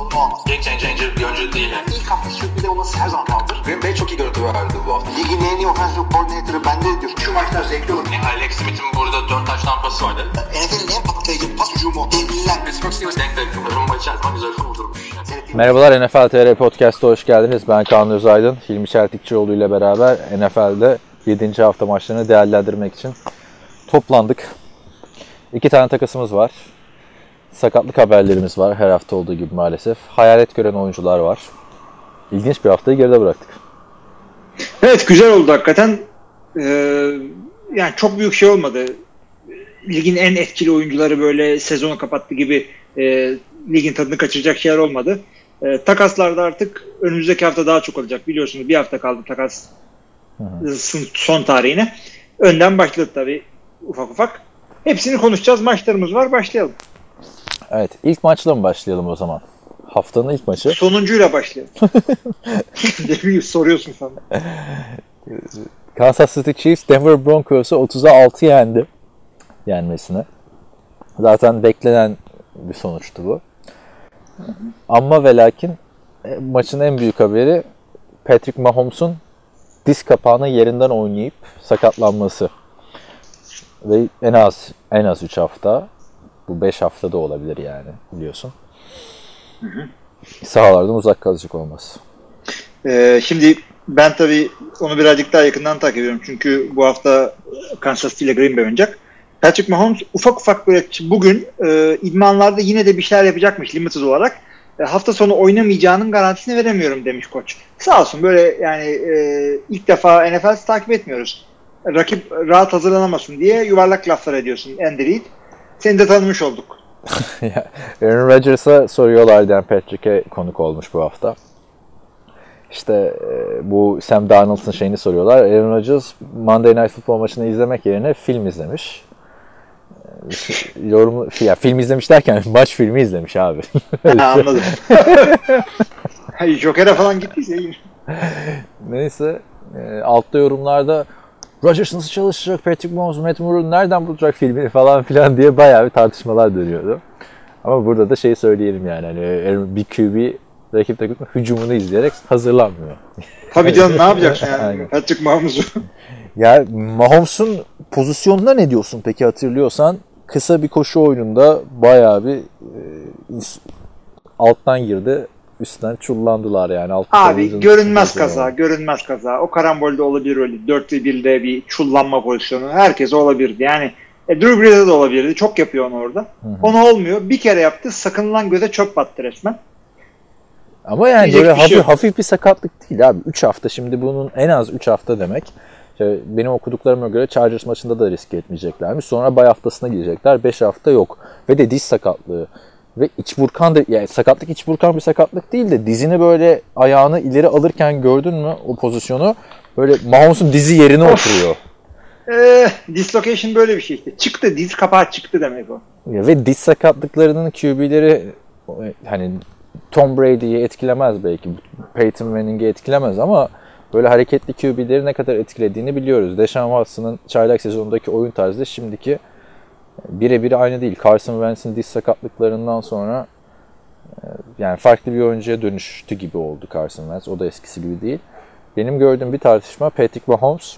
sorunu olmaz. Game changer bir oyuncu değil. Yani. İlk hafta sürpriz olması her zaman kaldır. Green Bay çok iyi görüntü verdi bu hafta. Ligin en iyi offensive coordinator'ı bende diyor. Şu maçlar zevkli olur. Yani Alex Smith'in burada 4 taş tampası vardı. NFL'in en patlayıcı pas hücumu. Devliler. Pittsburgh Steelers denk denk. Rumba içerisinde güzel kurdurmuş. Merhabalar NFL TR Podcast'a hoş geldiniz. Ben Kaan Özaydın. Hilmi Çeltikçioğlu ile beraber NFL'de 7. hafta maçlarını değerlendirmek için toplandık. İki tane takasımız var. Sakatlık haberlerimiz var her hafta olduğu gibi maalesef. Hayalet gören oyuncular var. İlginç bir haftayı geride bıraktık. Evet güzel oldu hakikaten. Ee, yani çok büyük şey olmadı. Ligin en etkili oyuncuları böyle sezonu kapattı gibi e, ligin tadını kaçıracak şeyler olmadı. E, takaslarda artık önümüzdeki hafta daha çok olacak. Biliyorsunuz bir hafta kaldı takas son tarihine. Önden başladı tabii ufak ufak. Hepsini konuşacağız. Maçlarımız var. Başlayalım. Evet ilk maçla mı başlayalım o zaman? Haftanın ilk maçı. Sonuncuyla başlayalım. Demin soruyorsun sana. Kansas City Chiefs Denver Broncos'u 30'a 6 yendi yenmesine. Zaten beklenen bir sonuçtu bu. Ama ve lakin e, maçın en büyük haberi Patrick Mahomes'un diz kapağını yerinden oynayıp sakatlanması. Ve en az en az 3 hafta bu 5 hafta da olabilir yani biliyorsun. Sahalardan uzak kalacak olması. Ee, şimdi ben tabii onu birazcık daha yakından takip ediyorum. Çünkü bu hafta Kansas City ile Green Bay oynayacak. Patrick Mahomes ufak ufak böyle bugün e, idmanlarda yine de bir şeyler yapacakmış limited olarak. E, hafta sonu oynamayacağının garantisini veremiyorum demiş koç. Sağ olsun böyle yani e, ilk defa NFL takip etmiyoruz. Rakip rahat hazırlanamasın diye yuvarlak laflar ediyorsun Andy Reid. Seni de tanımış olduk. Aaron Rodgers'a soruyorlar Dan Patrick'e konuk olmuş bu hafta. İşte e, bu Sam Darnold'un şeyini soruyorlar. Aaron Rodgers Monday Night Football maçını izlemek yerine film izlemiş. E, Yorum, ya film izlemiş derken maç filmi izlemiş abi. ha, anladım. Joker'e falan gittiyse iyi. Neyse e, altta yorumlarda Rodgers nasıl çalışacak, Patrick Mahomes, Matt Moore'u nereden bulacak filmini falan filan diye bayağı bir tartışmalar dönüyordu. Ama burada da şey söyleyelim yani hani bir QB rakip takım hücumunu izleyerek hazırlanmıyor. Tabii canım ne yapacaksın yani Aynen. Patrick Mahomes'u. Ya Mahomes'un pozisyonuna ne diyorsun peki hatırlıyorsan? Kısa bir koşu oyununda bayağı bir e, alttan girdi. Üstten çullandılar yani. Alt Abi görünmez kaza, görünmez kaza. O karambolde olabilir öyle. 4 ve 1'de bir çullanma pozisyonu. Herkes olabilirdi. Yani e, Drew Brees'e de olabilirdi. Çok yapıyor onu orada. Hı hı. Onu olmuyor. Bir kere yaptı. Sakınılan göze çöp battı resmen. Ama yani Diyecek böyle bir hafif, şey hafif bir sakatlık değil abi. 3 hafta şimdi bunun en az 3 hafta demek. İşte benim okuduklarıma göre Chargers maçında da risk etmeyeceklermiş. Sonra bay haftasına girecekler. 5 hafta yok. Ve de diz sakatlığı. Ve iç burkan da yani sakatlık iç burkan bir sakatlık değil de dizini böyle ayağını ileri alırken gördün mü o pozisyonu? Böyle Mahomes'un dizi yerine of. oturuyor. Ee, dislocation böyle bir şey işte. Çıktı diz kapağı çıktı demek o. Ya ve diz sakatlıklarının QB'leri hani Tom Brady'yi etkilemez belki. Peyton Manning'i etkilemez ama böyle hareketli QB'leri ne kadar etkilediğini biliyoruz. Deshaun Watson'ın çaylak sezonundaki oyun tarzı şimdiki birebir aynı değil. Carson Wentz'in diz sakatlıklarından sonra yani farklı bir oyuncuya dönüştü gibi oldu Carson Wentz. O da eskisi gibi değil. Benim gördüğüm bir tartışma Patrick Mahomes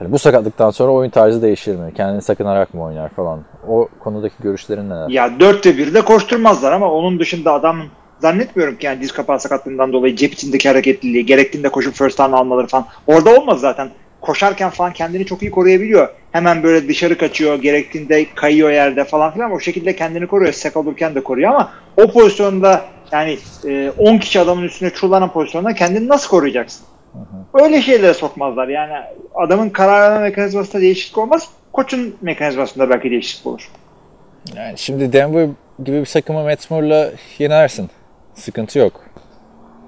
yani bu sakatlıktan sonra oyun tarzı değişir mi? Kendini sakınarak mı oynar falan? O konudaki görüşlerin neler? Ya dörtte bir de koşturmazlar ama onun dışında adam zannetmiyorum ki yani diz kapağı sakatlığından dolayı cep içindeki hareketliliği, gerektiğinde koşup first down almaları falan. Orada olmaz zaten. Koşarken falan kendini çok iyi koruyabiliyor. Hemen böyle dışarı kaçıyor, gerektiğinde kayıyor yerde falan filan. O şekilde kendini koruyor. Sek olurken de koruyor ama o pozisyonda yani 10 e, kişi adamın üstüne çullanan pozisyonda kendini nasıl koruyacaksın? Öyle şeylere sokmazlar. Yani adamın karar verme mekanizmasında değişiklik olmaz. Koçun mekanizmasında belki değişiklik olur. Yani şimdi Denver gibi bir takımı Matt Moore'la yenersin. Sıkıntı yok.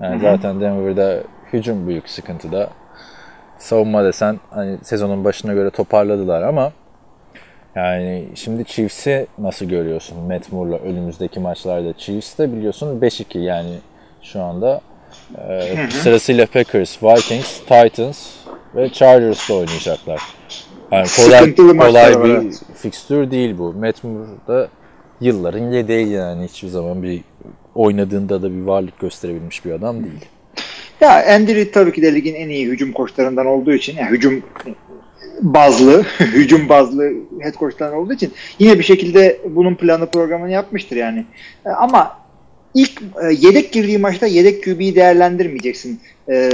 Yani Hı-hı. zaten Denver'da hücum büyük sıkıntıda. Savunma desen hani sezonun başına göre toparladılar ama yani şimdi Chiefs'i nasıl görüyorsun Matt Moore'la önümüzdeki maçlarda? Chiefs de biliyorsun 5-2 yani şu anda ee, sırasıyla Packers, Vikings, Titans, ve Chargers'la oynayacaklar. Yani kolay, kolay bir evet. fikstür değil bu. Matt Moore da yılların yedeği yani hiçbir zaman bir oynadığında da bir varlık gösterebilmiş bir adam değil. Ya Andy tabii ki de ligin en iyi hücum koçlarından olduğu için yani hücum bazlı, hücum bazlı head coach'tan olduğu için yine bir şekilde bunun planı programını yapmıştır yani. Ama ilk e, yedek girdiği maçta yedek QB'yi değerlendirmeyeceksin. E,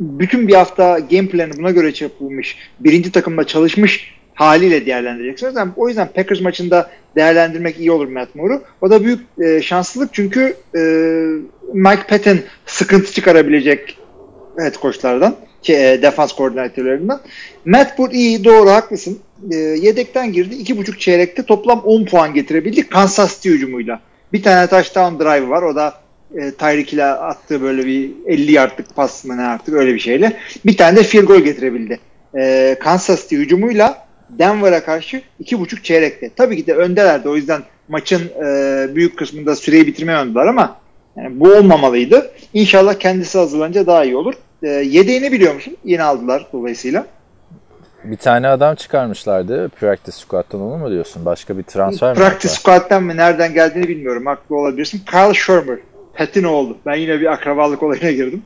bütün bir hafta game planı buna göre yapılmış, birinci takımda çalışmış haliyle değerlendireceksin. O yüzden, o yüzden Packers maçında değerlendirmek iyi olur Matt Moore'u. O da büyük e, şanslılık çünkü e, Mike Patton sıkıntı çıkarabilecek head coachlardan, şey, e, defans koordinatörlerinden. Matt Moore iyi, doğru, haklısın. E, yedekten girdi. iki buçuk çeyrekte toplam 10 puan getirebildi Kansas City hücumuyla. Bir tane touchdown drive var. O da e, Tyreek ile attığı böyle bir 50 yardlık pas mı ne artık öyle bir şeyle. Bir tane de field goal getirebildi. E, Kansas City hücumuyla Denver'a karşı iki buçuk çeyrekte. Tabii ki de öndelerdi. O yüzden maçın e, büyük kısmında süreyi bitirmeye oynadılar ama yani bu olmamalıydı. İnşallah kendisi hazırlanınca daha iyi olur. E, yedeğini biliyor musun? Yeni aldılar dolayısıyla. Bir tane adam çıkarmışlardı practice squad'tan onu mu diyorsun? Başka bir transfer mi? Practice squad'dan mı nereden geldiğini bilmiyorum. Haklı olabilirsin. Kyle Shermer. Pat'in oğlu. Ben yine bir akrabalık olayına girdim.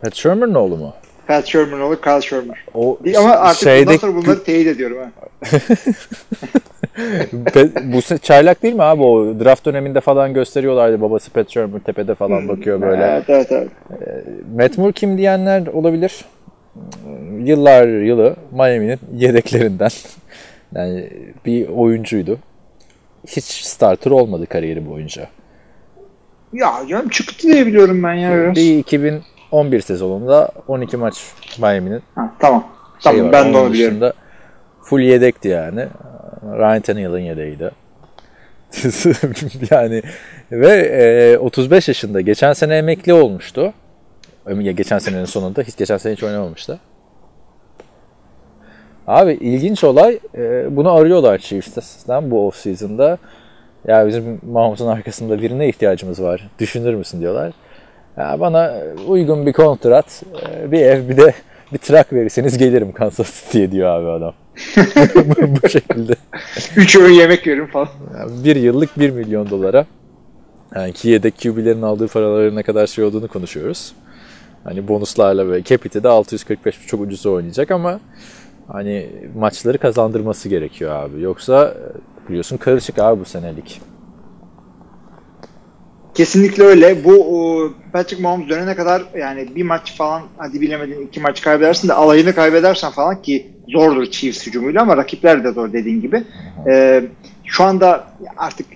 Pat Shermer'ın oğlu mu? Pat Shermer'ın oğlu Kyle Shermer. O Ama artık bundan şeyde sonra bunları teyit ediyorum. Ha. Bu çaylak değil mi abi o draft döneminde falan gösteriyorlardı babası Pat Shermer tepede falan bakıyor böyle. Evet, evet, evet. Matt Moore kim diyenler olabilir. Yıllar yılı Miami'nin yedeklerinden. Yani bir oyuncuydu. Hiç starter olmadı kariyeri boyunca. Ya canım çıktı diye biliyorum ben ya biraz. Bir 2011 sezonunda 12 maç Miami'nin tamam. Tamam var. ben de Onun onu biliyorum. full yedekti yani. Ryan Tannehill'in yedeğiydi. yani ve e, 35 yaşında geçen sene emekli olmuştu. Ya geçen senenin sonunda hiç geçen sene hiç oynamamıştı. Abi ilginç olay e, bunu arıyorlar Chiefs'ten bu offseason'da. Ya bizim Mahmut'un arkasında birine ihtiyacımız var. Düşünür müsün diyorlar. Ya bana uygun bir kontrat, e, bir ev bir de bir trak verirseniz gelirim Kansas City'ye diyor abi adam. bu şekilde. Üç öğün yemek verin falan. Yani bir yıllık 1 milyon dolara. Yani ki yedek QB'lerin aldığı paraların ne kadar şey olduğunu konuşuyoruz. Hani bonuslarla ve Capit'i de 645 çok ucuza oynayacak ama hani maçları kazandırması gerekiyor abi. Yoksa e, biliyorsun karışık abi bu senelik. Kesinlikle öyle. Bu Patrick Mahomes dönene kadar yani bir maç falan hadi bilemedin iki maç kaybedersin de alayını kaybedersen falan ki zordur Chiefs hücumuyla ama rakipler de zor dediğin gibi. Ee, şu anda artık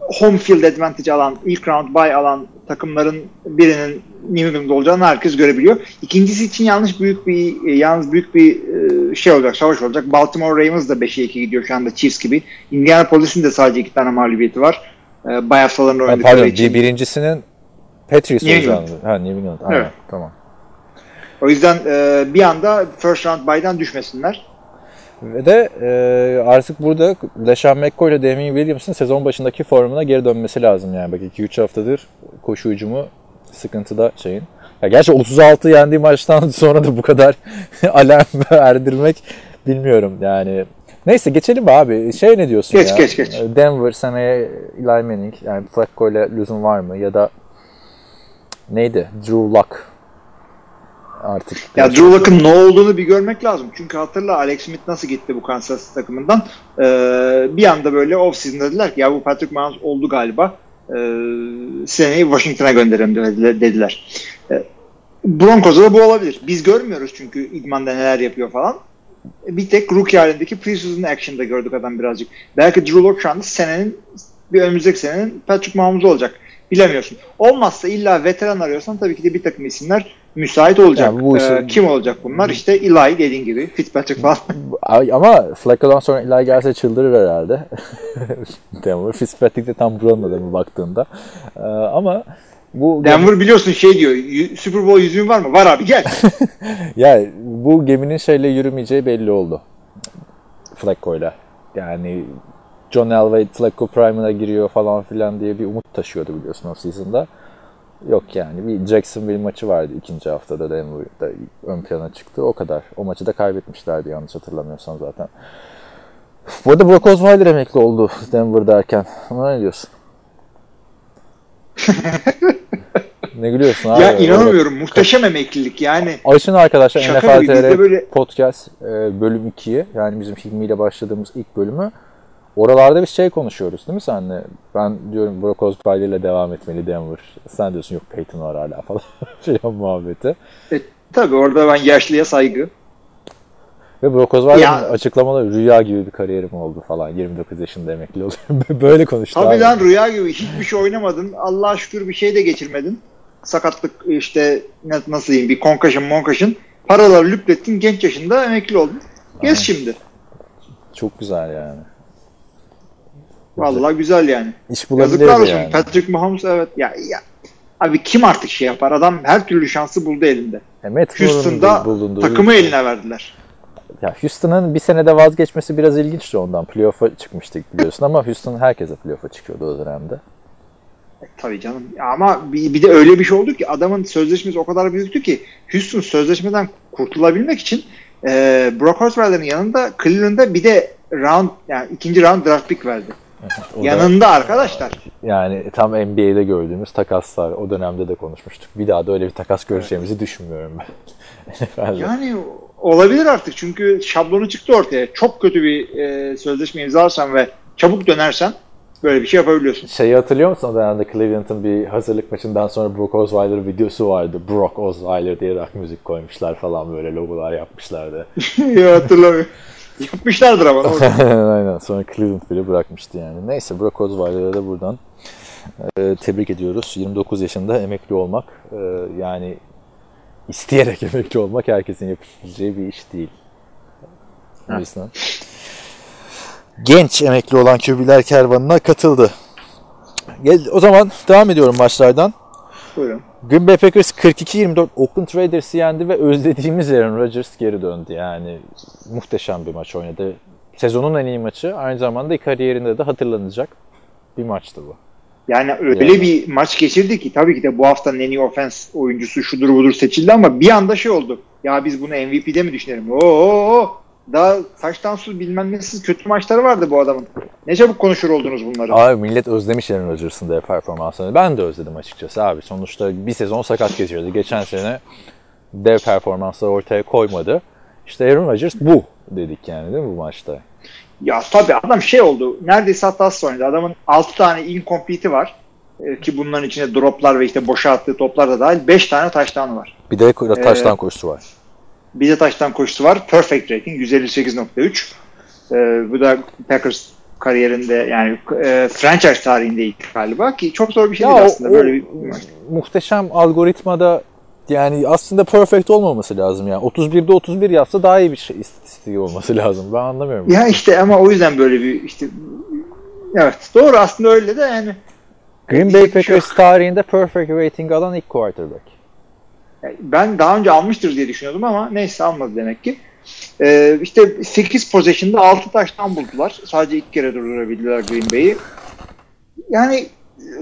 home field advantage alan, ilk round bye alan takımların birinin New England olacağını herkes görebiliyor. İkincisi için yanlış büyük bir yalnız büyük bir e, şey olacak, savaş olacak. Baltimore Ravens da 5'e 2 gidiyor şu anda Chiefs gibi. Indianapolis'in de sadece iki tane mağlubiyeti var. E, bay haftalarını Ha, oynadıkları pardon için. bir, birincisinin Patriots New. Ha New England. Aynen, Evet. Tamam. O yüzden e, bir anda first round by'dan düşmesinler. Ve de e, artık burada LeSean McCoy ile Damien Williams'ın sezon başındaki formuna geri dönmesi lazım yani. Bak 2-3 haftadır koşu hücumu sıkıntıda şeyin. Ya gerçi 36 yendiği maçtan sonra da bu kadar alarm erdirmek bilmiyorum yani. Neyse geçelim abi. Şey ne diyorsun Geç, ya? geç, geç. Denver seneye Eli Manning yani Flacco ile lüzum var mı? Ya da neydi? Drew Luck artık. Ya Drew Luck'ın ne olduğunu bir görmek lazım. Çünkü hatırla Alex Smith nasıl gitti bu Kansas City takımından. Ee, bir anda böyle off-season dediler ki ya bu Patrick Mahomes oldu galiba. Ee, seneyi Washington'a gönderelim dediler. dediler. Ee, Broncos'a da bu olabilir. Biz görmüyoruz çünkü idmanda neler yapıyor falan. Bir tek rookie halindeki preseason action'da gördük adam birazcık. Belki Drew Luck şu anda senenin bir önümüzdeki senenin Patrick Mahomes olacak. Bilemiyorsun. Olmazsa illa veteran arıyorsan tabii ki de bir takım isimler müsait olacak. Yani bu işi- Ee, kim olacak bunlar? İşte Eli dediğin gibi. Fitzpatrick falan. Ama Flacco'dan sonra Eli gelse çıldırır herhalde. Denver. Fitzpatrick de tam buranın adamı baktığında. Ee, ama bu Denver biliyorsun şey diyor. "Y- Super Bowl yüzüğün var mı? Var abi gel. ya bu geminin şeyle yürümeyeceği belli oldu. Flacco'yla. Yani John Elway Flacco Prime'ına giriyor falan filan diye bir umut taşıyordu biliyorsun o season'da. Yok yani bir Jacksonville maçı vardı ikinci haftada Denver'da ön plana çıktı. O kadar. O maçı da kaybetmişlerdi yanlış hatırlamıyorsam zaten. Bu arada Brock Osweiler emekli oldu Denver derken. Ona ne diyorsun? ne gülüyorsun abi? ya inanamıyorum. Muhteşem emeklilik yani. Açın arkadaşlar Şaka NFL TR böyle- Podcast e, bölüm 2'yi yani bizim Hilmi ile başladığımız ilk bölümü. Oralarda bir şey konuşuyoruz değil mi senle? Ben diyorum Brock Osweiler ile devam etmeli Denver. Sen diyorsun yok Peyton var hala falan filan muhabbeti. E, tabii orada ben yaşlıya saygı. Ve Brock Osweiler'in Ya- açıklamaları rüya gibi bir kariyerim oldu falan. 29 yaşında emekli oluyorum. Böyle konuştu Tabii abi. lan rüya gibi hiçbir şey oynamadın. Allah'a şükür bir şey de geçirmedin. Sakatlık işte nasıl diyeyim bir concussion monkuşun. Paraları lüplettin genç yaşında emekli oldun. Gez Aynen. şimdi. Çok güzel yani. Vallahi güzel yani. İş bulabilirdi Yazıklar yani. Patrick Mahomes evet. Ya, ya. Abi kim artık şey yapar? Adam her türlü şansı buldu elinde. E, Moore'un Houston'da bulunduğu- takımı eline verdiler. Ya Houston'ın bir senede vazgeçmesi biraz ilginçti ondan. Playoff'a çıkmıştık biliyorsun ama Houston herkese playoff'a çıkıyordu o dönemde. Tabii canım. Ama bir, bir de öyle bir şey oldu ki adamın sözleşmesi o kadar büyüktü ki Houston sözleşmeden kurtulabilmek için e, Brock Osweiler'ın yanında Cleveland'a bir de round yani ikinci round draft pick verdi. Da- yanında arkadaşlar. yani tam NBA'de gördüğümüz takaslar o dönemde de konuşmuştuk. Bir daha da öyle bir takas göreceğimizi düşünmüyorum ben. Yani olabilir artık çünkü şablonu çıktı ortaya. Çok kötü bir e, sözleşme imzalarsan ve çabuk dönersen böyle bir şey yapabiliyorsun. Şeyi hatırlıyor musun o dönemde Cleveland'ın bir hazırlık maçından sonra Brock Osweiler videosu vardı. Brock Osweiler diye rock müzik koymuşlar falan böyle logolar yapmışlardı. ya hatırlamıyorum. Yapmışlardır ama. Aynen sonra Cleveland bile bırakmıştı yani. Neyse Brock Osweiler'e de buradan e, tebrik ediyoruz. 29 yaşında emekli olmak e, yani isteyerek emekli olmak herkesin yapabileceği bir iş değil. Yüzden. Genç emekli olan QB'ler kervanına katıldı. Gel, o zaman devam ediyorum maçlardan. Buyurun. Green Bay Packers 42-24 Oakland Raiders'ı yendi ve özlediğimiz Aaron Rodgers geri döndü. Yani muhteşem bir maç oynadı. Sezonun en iyi maçı. Aynı zamanda kariyerinde de hatırlanacak bir maçtı bu. Yani öyle Yani. bir maç geçirdi ki tabii ki de bu haftanın en iyi ofens oyuncusu şudur budur seçildi ama bir anda şey oldu. Ya biz bunu MVP'de mi düşünelim? Oo, daha taştan su bilmem nesiz kötü maçları vardı bu adamın. Ne çabuk konuşur oldunuz bunları. Abi millet özlemiş Aaron Rodgers'ın da performansını. Ben de özledim açıkçası abi. Sonuçta bir sezon sakat geçirdi. Geçen sene dev performanslar ortaya koymadı. İşte Aaron Rodgers bu dedik yani değil mi bu maçta? Ya tabii adam şey oldu. Neredeyse hatasız oynadı. Adamın 6 tane incomplete'i var. Ee, ki bunların içinde droplar ve işte boşa attığı toplar da dahil 5 tane taştanı var. Bir de taştan koşusu var. Bir de taştan koşusu var. Perfect rating 158.3. Ee, bu da Packers kariyerinde yani e, franchise tarihinde ilk galiba ki çok zor bir şey Ya değil o- aslında o- böyle bir muhteşem algoritmada yani aslında perfect olmaması lazım yani. 31'de 31 yapsa daha iyi bir şey istatistiği olması lazım. Ben anlamıyorum. ya işte ama o yüzden böyle bir işte evet doğru aslında öyle de yani Green Bay Packers tarihinde perfect rating alan ilk quarterback. Yani Ben daha önce almıştır diye düşünüyordum ama neyse almadı demek ki. Ee, işte 8 possession'da 6 taştan buldular. Sadece ilk kere durdurabildiler Green Bay'i. Yani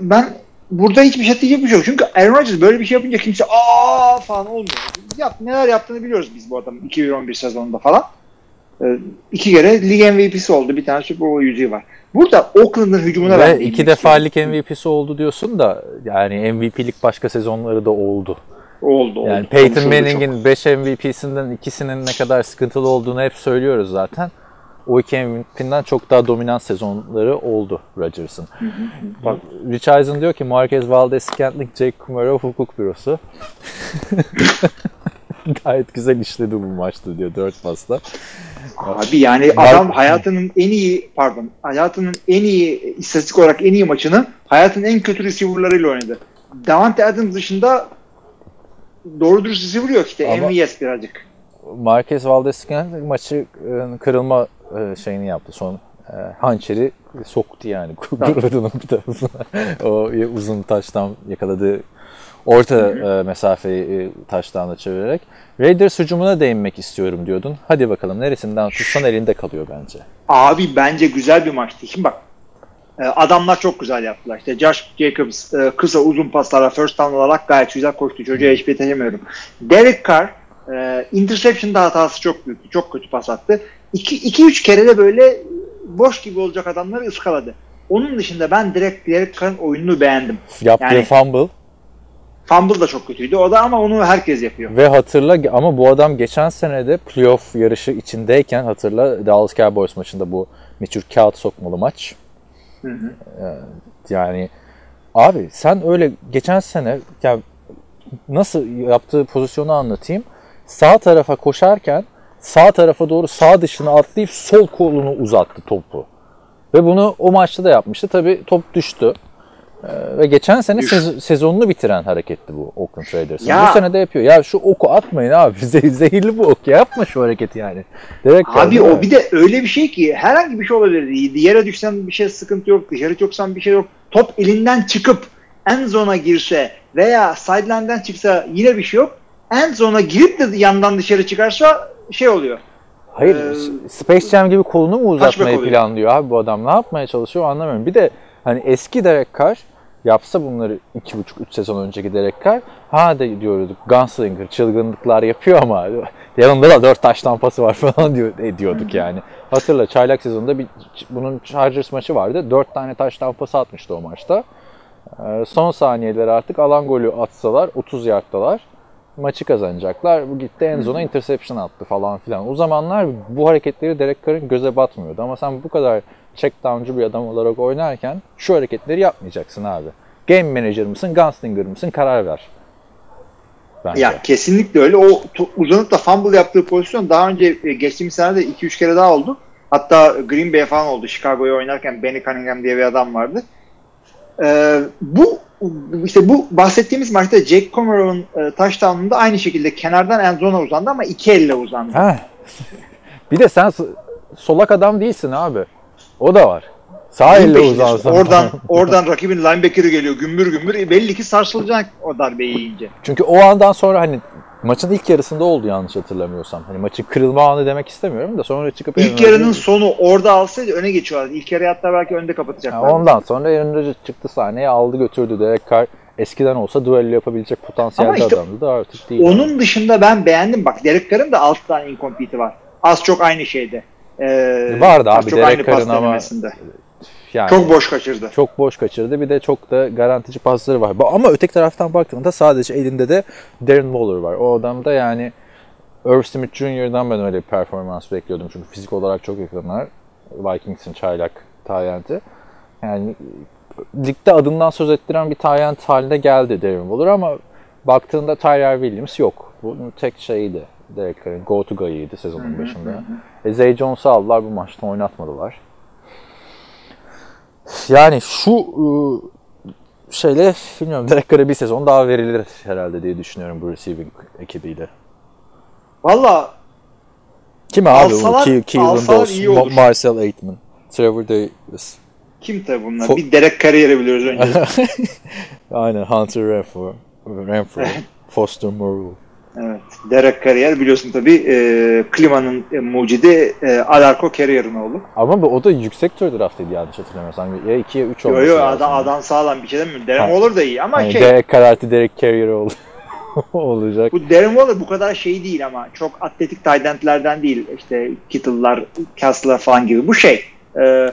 ben burada hiçbir şey diyecek bir şey yok. Çünkü Aaron Rodgers böyle bir şey yapınca kimse aa falan olmuyor. Yap, neler yaptığını biliyoruz biz bu adamın 2011 sezonunda falan. Ee, iki kere lig MVP'si oldu. Bir tane Super Bowl yüzüğü var. Burada Oakland'ın hücumuna ben Ve değinmek iki defa lig MVP'si oldu diyorsun da yani MVP'lik başka sezonları da oldu. Oldu. oldu. Yani Peyton. Manning'in 5 MVP'sinden ikisinin ne kadar sıkıntılı olduğunu hep söylüyoruz zaten. O iki MVP'den çok daha dominant sezonları oldu Rodgers'ın. Bak Rich Eisen diyor ki Marquez Valdez-Scantling, Jake Kumarov hukuk bürosu. Gayet güzel işledi bu maçta diyor 4 pasla. Abi yani adam hayatının en iyi pardon hayatının en iyi istatistik olarak en iyi maçını hayatın en kötü receiver'larıyla oynadı. Davante Adams dışında doğru dürüst receiver yok işte. Ama- MVS birazcık. Marquez Valdez-Scantling maçı e, kırılma e, şeyini yaptı son e, hançeri soktu yani Gradon'un bir tarafına. o uzun taştan yakaladığı orta mesafeyi taştanla çevirerek. Raiders hücumuna değinmek istiyorum diyordun. Hadi bakalım neresinden tutsan elinde kalıyor bence. Abi bence güzel bir maçtı. Şimdi bak adamlar çok güzel yaptılar. İşte Josh Jacobs e, kısa uzun paslarla first down olarak gayet güzel koştu. Çocuğa hiçbir yetişemiyorum. Derek Carr e, interception'da hatası çok büyüktü. Çok kötü pas attı. 2-3 kere de böyle boş gibi olacak adamları ıskaladı. Onun dışında ben direkt Derek Carr'ın oyununu beğendim. Yaptığı Yani- fumble Fumble da çok kötüydü. O da ama onu herkes yapıyor. ve hatırla ama bu adam geçen sene de playoff yarışı içindeyken hatırla Dallas Cowboys maçında bu meşhur kağıt sokmalı maç. Hı hı. Ee, Yani abi sen öyle geçen sene ya nasıl yaptığı pozisyonu anlatayım. Sağ tarafa koşarken sağ tarafa doğru sağ dışına atlayıp sol kolunu uzattı topu. Ve bunu o maçta da yapmıştı. Tabii top düştü. Ee, ve geçen sene sez- sezonunu bitiren hareketti bu Oakland Raiders'ın. Bu sene de yapıyor. Ya şu oku atmayın abi. Ze- zehirli bu ok. Yapma şu hareketi yani. Direkt Abi o bir de öyle bir şey ki herhangi bir şey olabilir. Yere düşsen bir şey sıkıntı yok. Dışarı çoksan bir şey yok. Top elinden çıkıp end zone'a girse veya sideline'den çıksa yine bir şey yok. End zone'a girip de yandan dışarı çıkarsa şey oluyor. Hayır, Ee, Space Jam gibi kolunu mu uzatmayı planlıyor abi bu adam? Ne yapmaya çalışıyor anlamıyorum. Bir de hani eski Derek Carr yapsa bunları 2,5-3 sezon önceki Derek Carr ha de diyorduk gunslinger çılgınlıklar yapıyor ama yanında da 4 taş tampası var falan diyor, e, diyorduk yani. Hatırla çaylak sezonunda bir, bunun Chargers maçı vardı. 4 tane taş tampası atmıştı o maçta. Ee, son saniyeler artık alan golü atsalar 30 yardtalar maçı kazanacaklar. Bu gitti en zona interception attı falan filan. O zamanlar bu hareketleri Derek Carr'ın göze batmıyordu. Ama sen bu kadar check down'cu bir adam olarak oynarken şu hareketleri yapmayacaksın abi. Game manager mısın, gunslinger mısın karar ver. Bence. Ya kesinlikle öyle. O uzanıp da fumble yaptığı pozisyon daha önce e, geçtiğimiz sene de 2-3 kere daha oldu. Hatta Green Bay falan oldu. Chicago'ya oynarken Benny Cunningham diye bir adam vardı. Ee, bu işte bu bahsettiğimiz maçta Jake Comero'nun e, touchdown'unda aynı şekilde kenardan end zone'a uzandı ama iki elle uzandı. Heh. Bir de sen solak adam değilsin abi. O da var. Sağ elle uzansan. Oradan oradan rakibin linebacker'ı geliyor gümbür gümbür. Belli ki sarsılacak o darbeyi yiyince. Çünkü o andan sonra hani maçın ilk yarısında oldu yanlış hatırlamıyorsam. Hani maçın kırılma anı demek istemiyorum da sonra çıkıp İlk yarının Rodgers- sonu orada alsaydı öne geçiyorlardı. İlk yarı hatta belki önde kapatacaklar. ondan sonra Aaron Rodgers çıktı sahneye aldı götürdü. Derek Carr eskiden olsa duello yapabilecek potansiyelde Ama işte adamdı da artık değil. Onun dışında ben beğendim. Bak Derek Carr'ın da 6 tane incomplete'i var. Az çok aynı şeyde. Ee, Vardı abi, Derek Carr'ın ama- yani Çok boş kaçırdı. çok boş kaçırdı. Bir de çok da garantici pasları var. Ama öteki taraftan baktığında sadece elinde de Darren Waller var. O adam da yani Irv Smith Jr.'dan ben öyle bir performans bekliyordum. Çünkü fizik olarak çok yakınlar. Vikings'in çaylak Tayyent'i. Yani ligde adından söz ettiren bir Tayyent haline geldi Darren Waller ama baktığında Tyrell Williams yok. Bunun tek şeyiydi. Derek Carr'ın go to guy'ıydı sezonun başında. E, Zay Jones'u aldılar bu maçta oynatmadılar. Yani şu ıı, şeyle bilmiyorum Derek Carr'a bir sezon daha verilir herhalde diye düşünüyorum bu receiving ekibiyle. Valla Kim abi Alsalar-? Ke- Keelan. Ma- Marcel Aitman, Trevor Davis. kim tabi bunlar? Fo- bir Derek Carrier'i biliyoruz önce. Aynen Hunter Renfro, Renfro Foster Moreau. Evet. Derek Carrier biliyorsun tabi e, klimanın e, mucidi e, Alarko Carrier'ın oğlu. Ama bu, o da yüksek tur draftıydı yanlış hatırlamıyorsam. Ya 2 ya 3 Yo olması yo lazım. adam, adam sağlam bir şey demiyorum. Darren Ha. Waller da iyi ama Hani şey Derek Carr artı Derek Carrier oldu. olacak. Bu Darren Waller bu kadar şey değil ama çok atletik tight değil. İşte Kittle'lar, Castle'lar falan gibi. Bu şey. e,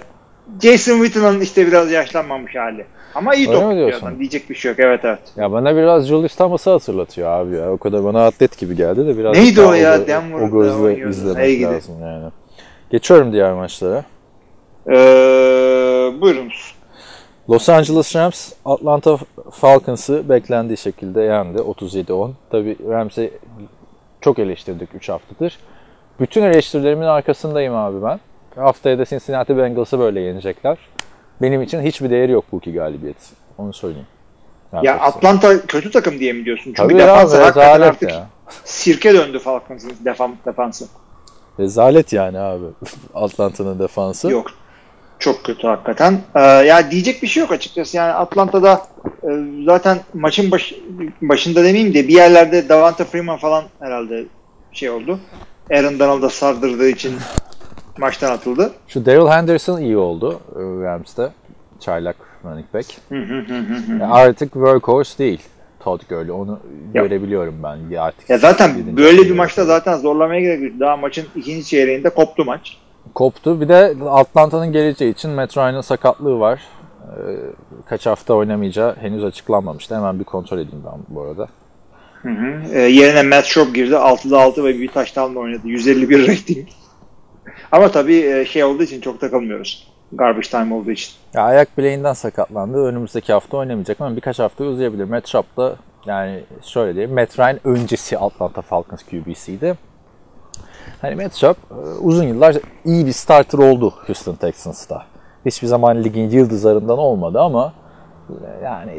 Jason Witten'ın işte biraz yaşlanmamış hali. Ama iyi top adam. Diyecek bir şey yok. Evet evet. Ya bana biraz Julius Thomas'ı hatırlatıyor abi ya. O kadar bana atlet gibi geldi de biraz Neydi o ya? gö- Denver'da O gözle izlemek Hey gidi. lazım yani. Geçiyorum diğer maçlara. Ee, buyurunuz. Los Angeles Rams Atlanta Falcons'ı beklendiği şekilde yendi 37-10. Tabii Rams'i çok eleştirdik 3 haftadır. Bütün eleştirilerimin arkasındayım abi ben. Haftaya da Cincinnati Bengals'ı böyle yenecekler. Benim için hiçbir değeri yok bu iki galibiyet. Onu söyleyeyim. Ya? Atlanta kötü takım diye mi diyorsun? Çünkü Tabii ya defansı hakikaten artık ya. sirke döndü Falcons'ın defan, defansı. Rezalet yani abi Atlanta'nın defansı. Yok. Çok kötü hakikaten. Ee, ya diyecek bir şey yok açıkçası. Yani Atlanta'da e, zaten maçın baş, başında demeyeyim de bir yerlerde Davante Freeman falan herhalde şey oldu. Aaron Donald'a sardırdığı için maçtan atıldı. Şu Daryl Henderson iyi oldu e, Rams'te. çaylak running back. Ya artık workhorse değil Todd Gurley. Onu Ya. görebiliyorum ben. Ya artık Ya zaten böyle bir maçta zaten zorlamaya gerek yok. Daha maçın ikinci çeyreğinde koptu maç. koptu. Bir de Atlanta'nın geleceği için Matt Ryan'ın sakatlığı var. Ee, kaç hafta oynamayacağı henüz açıklanmamıştı. Hemen bir kontrol edeyim ben bu arada. Hı hı. Ee, yerine Matt Schaub girdi. 6'da 6 ve bir taştanla oynadı. 151 rating. Ama tabii e, şey olduğu için çok takılmıyoruz. Garbage time olduğu için. Ya ayak bileğinden sakatlandı. Önümüzdeki hafta oynamayacak ama birkaç hafta uzayabilir. Matt yani şöyle diyeyim. Matt Ryan öncesi Atlanta Falcons QB'siydi. Hani Matt Schaub e, uzun yıllar iyi bir starter oldu Houston Texans'ta. Hiçbir zaman ligin yıldızlarından olmadı ama yani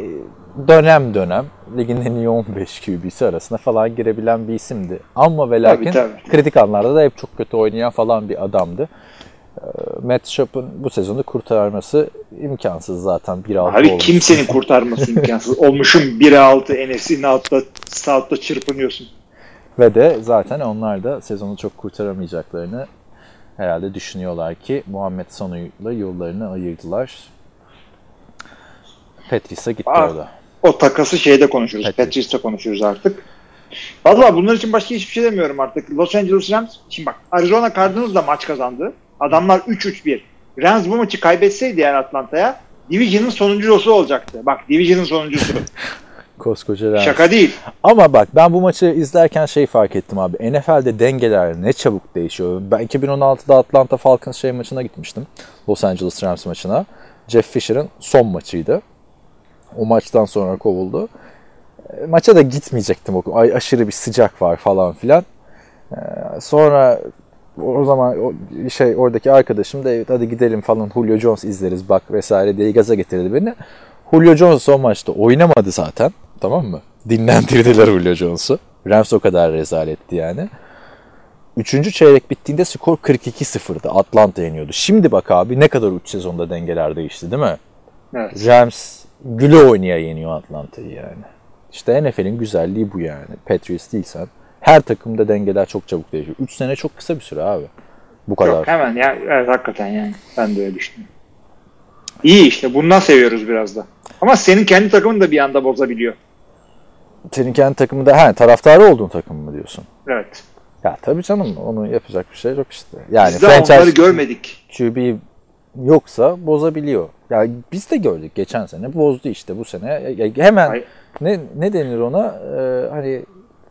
dönem dönem ligin en iyi 15 QB'si arasına falan girebilen bir isimdi. Ama ve lakin Tabii, tabii. kritik anlarda da hep çok kötü oynayan falan bir adamdı. E, Matt Schaub'un bu sezonu kurtarması imkansız zaten 1-6 Abi olmuş. kimsenin kurtarması imkansız. Olmuşum 1'e 6 NFC North'ta South'ta çırpınıyorsun. Ve de zaten onlar da sezonu çok kurtaramayacaklarını herhalde düşünüyorlar ki Muhammed Sanu'yla yollarını ayırdılar. Petris'e gitti Aa, orada. O takası şeyde konuşuruz. Patrice'te konuşuruz artık. Valla bunlar için başka hiçbir şey demiyorum artık. Los Angeles Rams, şimdi bak Arizona Cardinals da maç kazandı. Adamlar 3-3-1. Rams bu maçı kaybetseydi yani Atlanta'ya Division'ın sonuncusu olacaktı. Bak Division'ın sonuncusu. Koskoca Rams. Şaka değil. Ama bak ben bu maçı izlerken şey fark ettim abi. NFL'de dengeler ne çabuk değişiyor. Ben 2016'da Atlanta Falcons şey maçına gitmiştim. Los Angeles Rams maçına. Jeff Fisher'ın son maçıydı. O maçtan sonra kovuldu. E, Maça da gitmeyecektim. O ay aşırı bir sıcak var falan filan. E, Sonra o zaman o şey oradaki arkadaşım da evet hadi gidelim falan Julio Jones izleriz bak vesaire diye gaza getirdi beni. Julio Jones o maçta oynamadı zaten. Tamam mı? Dinlendirdiler Julio Jones'u. Rams o kadar rezaletti yani. Üçüncü çeyrek bittiğinde skor 42-0'dı. Atlanta yeniyordu. Şimdi bak abi ne kadar 3 sezonda dengeler değişti değil mi? Evet. Rams güle oynaya yeniyor Atlanta'yı yani. İşte NFL'in güzelliği bu yani. Patriots değilsen. Her takımda dengeler çok çabuk değişiyor. 3 sene çok kısa bir süre abi. Bu kadar. Yok hemen ya evet, hakikaten yani. Ben de öyle düşünüyorum. İyi işte bundan seviyoruz biraz da. Ama senin kendi takımın da bir anda bozabiliyor. Senin kendi takımında he, taraftarı olduğun takım mı diyorsun? Evet. Ya tabii canım onu yapacak bir şey yok işte. Yani Biz de onları franchise görmedik. QB yoksa bozabiliyor. Ya biz de gördük geçen sene bozdu işte bu sene. Ya- hemen ne ne denir ona? Ee, hani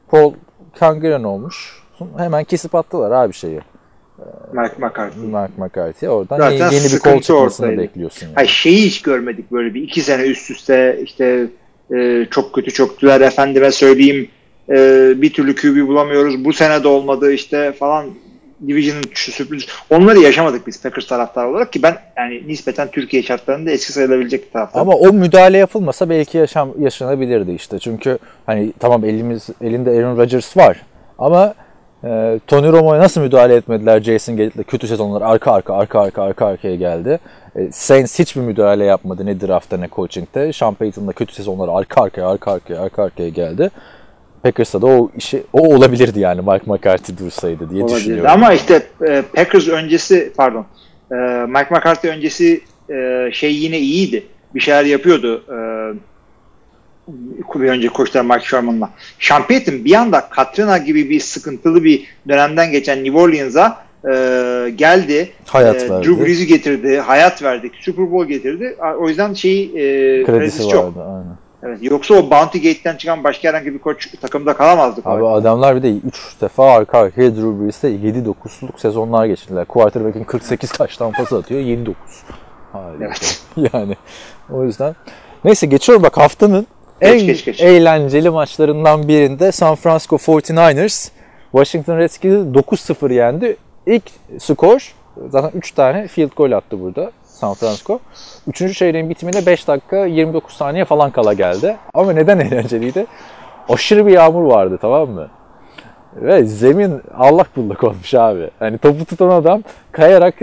Paul Kangren olmuş. Hemen kesip attılar abi şeyi. Mark McCarthy. Mark McCarthy'ye. Oradan Zaten yeni, yeni bir kol çıkmasını ortaydı. bekliyorsun. Yani. Hayır şeyi hiç görmedik böyle bir iki sene üst üste işte e, çok kötü çöktüler efendime söyleyeyim e, bir türlü QB bulamıyoruz bu sene de olmadı işte falan Division'ın şu sürpriz onları yaşamadık biz Packers taraftarı olarak ki ben yani nispeten Türkiye şartlarında eski sayılabilecek bir taraftar. Ama o müdahale yapılmasa belki yaşam yaşanabilirdi işte. Çünkü hani tamam elimiz elinde Aaron Rodgers var ama e, Tony Romo'ya nasıl müdahale etmediler Jason Garrett'le kötü sezonlar arka arka arka arka arka arkaya geldi. E, Saints hiçbir müdahale yapmadı ne draftta ne coaching'te. Sean Payton'da kötü sezonlar arka arkaya arka arkaya arka arkaya geldi. Packers'ta da o işi o olabilirdi yani Mike McCarthy dursaydı diye olabilirdi. düşünüyorum. Ama işte e, Packers öncesi pardon e, Mike McCarthy öncesi e, şey yine iyiydi. Bir şeyler yapıyordu. E, bir önce koçlar Mike Sherman'la. Payton bir anda Katrina gibi bir sıkıntılı bir dönemden geçen New Orleans'a e, geldi. Hayat E, verdi. Drew Brees'i getirdi. Hayat verdi. Super Bowl getirdi. O yüzden şeyi e, Kredisi kredisi çok. vardı aynen. Evet, yoksa o Bounty Gate'den çıkan başka herhangi bir koç takımda kalamazdı. Abi adamlar bir de 3 defa arka arkaya Drew Brees'te 7-9'luk sezonlar geçirdiler. Quarterback'in 48 taştan pas atıyor 7-9. Harika. Evet. yani o yüzden. Neyse geçiyorum bak haftanın Geç, en geç, geç. eğlenceli maçlarından birinde San Francisco 49ers Washington Redskins'i 9-0 yendi. İlk skor zaten 3 tane field goal attı burada San Francisco. Üçüncü çeyreğin bitimine 5 dakika 29 saniye falan kala geldi. Ama neden eğlenceliydi? Aşırı bir yağmur vardı tamam mı? Ve zemin allak bullak olmuş abi. Hani topu tutan adam kayarak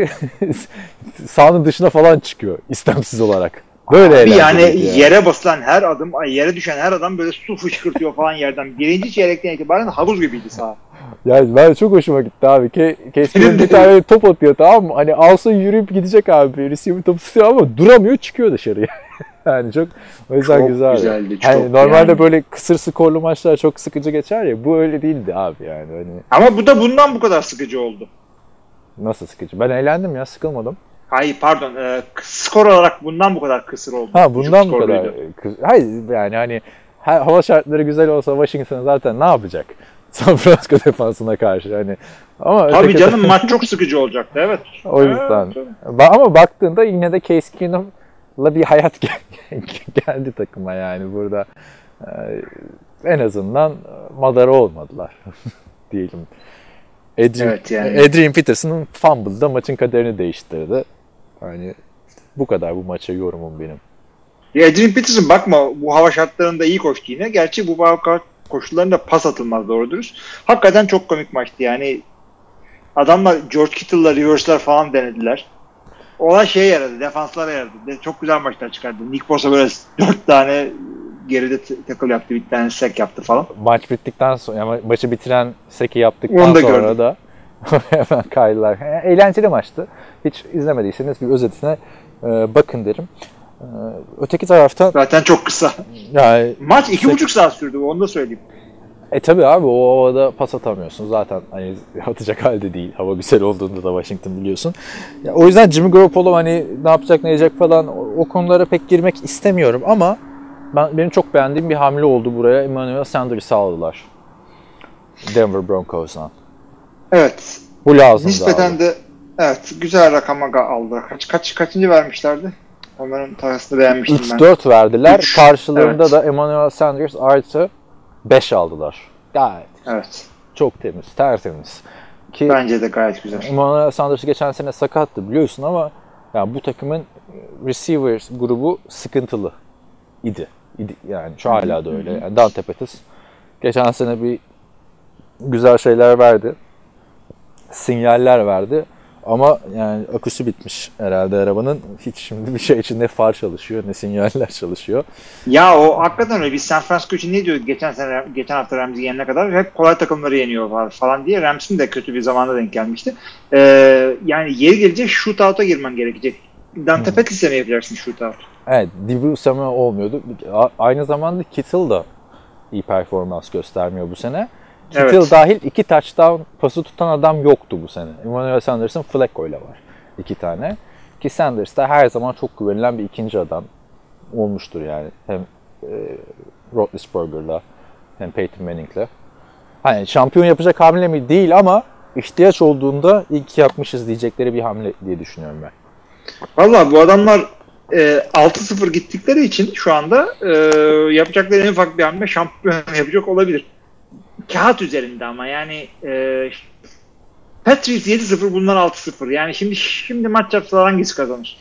sahanın dışına falan çıkıyor istemsiz olarak. Böyle Bir yani eğlenceliydi yere basılan her adım, yere düşen her adam böyle su fışkırtıyor falan yerden. Birinci çeyrekten itibaren havuz gibiydi saha. Yani ben çok hoşuma gitti abi. Ke Keskin bir tane top atıyor tamam mı? Hani alsa yürüyüp gidecek abi. Receiver topu tutuyor ama duramıyor çıkıyor dışarıya. yani çok o yüzden Çok güzel. güzeldi, çok hani normalde yani. böyle kısır skorlu maçlar çok sıkıcı geçer ya. Bu öyle değildi abi yani. Hani Ama bu da bundan bu kadar sıkıcı oldu. nasıl sıkıcı? Ben eğlendim ya sıkılmadım. Hayır pardon. e, skor olarak bundan bu kadar kısır oldu. Ha bundan bu kadar. skorluydu. kı- Hayır yani hani ha- hava şartları güzel olsa Washington zaten ne yapacak? San Francisco defansına karşı hani. Ama Tabii canım maç çok sıkıcı olacaktı evet. O yüzden. Evet, Ama baktığında yine de Case Keenum'la bir hayat gel- geldi takıma yani burada. Ee, en azından madara olmadılar diyelim. Adrian, Evet, yani. Adrian Peterson'ın fumble'da maçın kaderini değiştirdi. Hani bu kadar bu maça yorumum benim. Ya Adrian Peterson bakma bu hava şartlarında iyi koştu yine. Gerçi bu hava koşullarında pas atılmaz doğru dürüst. Hakikaten çok komik maçtı yani. Adamlar George Kittle'la reverse'lar falan denediler. Olan şeye yaradı. Defanslara yaradı. De- Çok güzel maçlar çıkardı. Nick Bosa böyle dört tane geride t- tackle yaptı. Bir tane sack yaptı falan. Maç bittikten sonra yani maçı bitiren seki yaptıktan Onu da sonra gördüm. da hemen kaydılar. E, Eğlenceli maçtı. Hiç izlemediyseniz bir özetine e, bakın derim. E, öteki taraftan Zaten çok kısa. yani Maç iki buçuk saat sürdü. Onu da söyleyeyim. e tabi abi o havada pas atamıyorsun zaten hani atacak halde değil. Hava güzel olduğunda da Washington biliyorsun. Ya, o yüzden Jimmy Garoppolo hani ne yapacak ne edecek falan o, o konulara pek girmek istemiyorum ama ben benim çok beğendiğim bir hamle oldu buraya. Emmanuel Sanders'ı aldılar. Denver Broncos'dan. Evet. Bu lazımdı Nispeten abi. de evet güzel rakama aldı. Kaç kaç kaçıncı vermişlerdi? Onların parasını beğenmiştim ben. 3-4 verdiler. Üç, Karşılığında evet. da Emmanuel Sanders artı 5 aldılar. Gayet Evet. çok temiz, tertemiz. Ki Bence de gayet güzel. Emmanuel Sanders geçen sene sakattı biliyorsun ama yani bu takımın receivers grubu sıkıntılı idi. idi. Yani şu hala da öyle. Yani Dante Pettis geçen sene bir güzel şeyler verdi. Sinyaller verdi. Ama yani aküsü bitmiş herhalde arabanın. Hiç şimdi bir şey için ne far çalışıyor ne sinyaller çalışıyor. Ya o hakikaten öyle. Biz San Francisco için ne diyorduk geçen sene geçen hafta Rams'i yenene kadar hep kolay takımları yeniyor falan diye. Rams'in de kötü bir zamanda denk gelmişti. Ee, yani yeri gelecek shootout'a girmen gerekecek. Dante Pettis'e mi yapacaksın shootout? Evet, Dibu Samuel olmuyordu. Aynı zamanda Kittle da iyi performans göstermiyor bu sene. Kittle Evet. dahil iki touchdown pası tutan adam yoktu bu sene. Emmanuel Sanders'ın Flacco ile var. iki tane. Ki Sanders da her zaman çok güvenilen bir ikinci adam olmuştur yani. Hem e, Roethlisberger'la hem Peyton Manning'le. Hani şampiyon yapacak hamle mi? Değil ama ihtiyaç olduğunda ilk yapmışız diyecekleri bir hamle diye düşünüyorum ben. Valla bu adamlar e, 6-0 gittikleri için şu anda e, yapacakları en ufak bir hamle şampiyon yapacak olabilir. Kağıt üzerinde ama yani e, Patriots 7-0 bunlar 6-0. Yani şimdi şimdi maç yapsalar hangisi kazanır?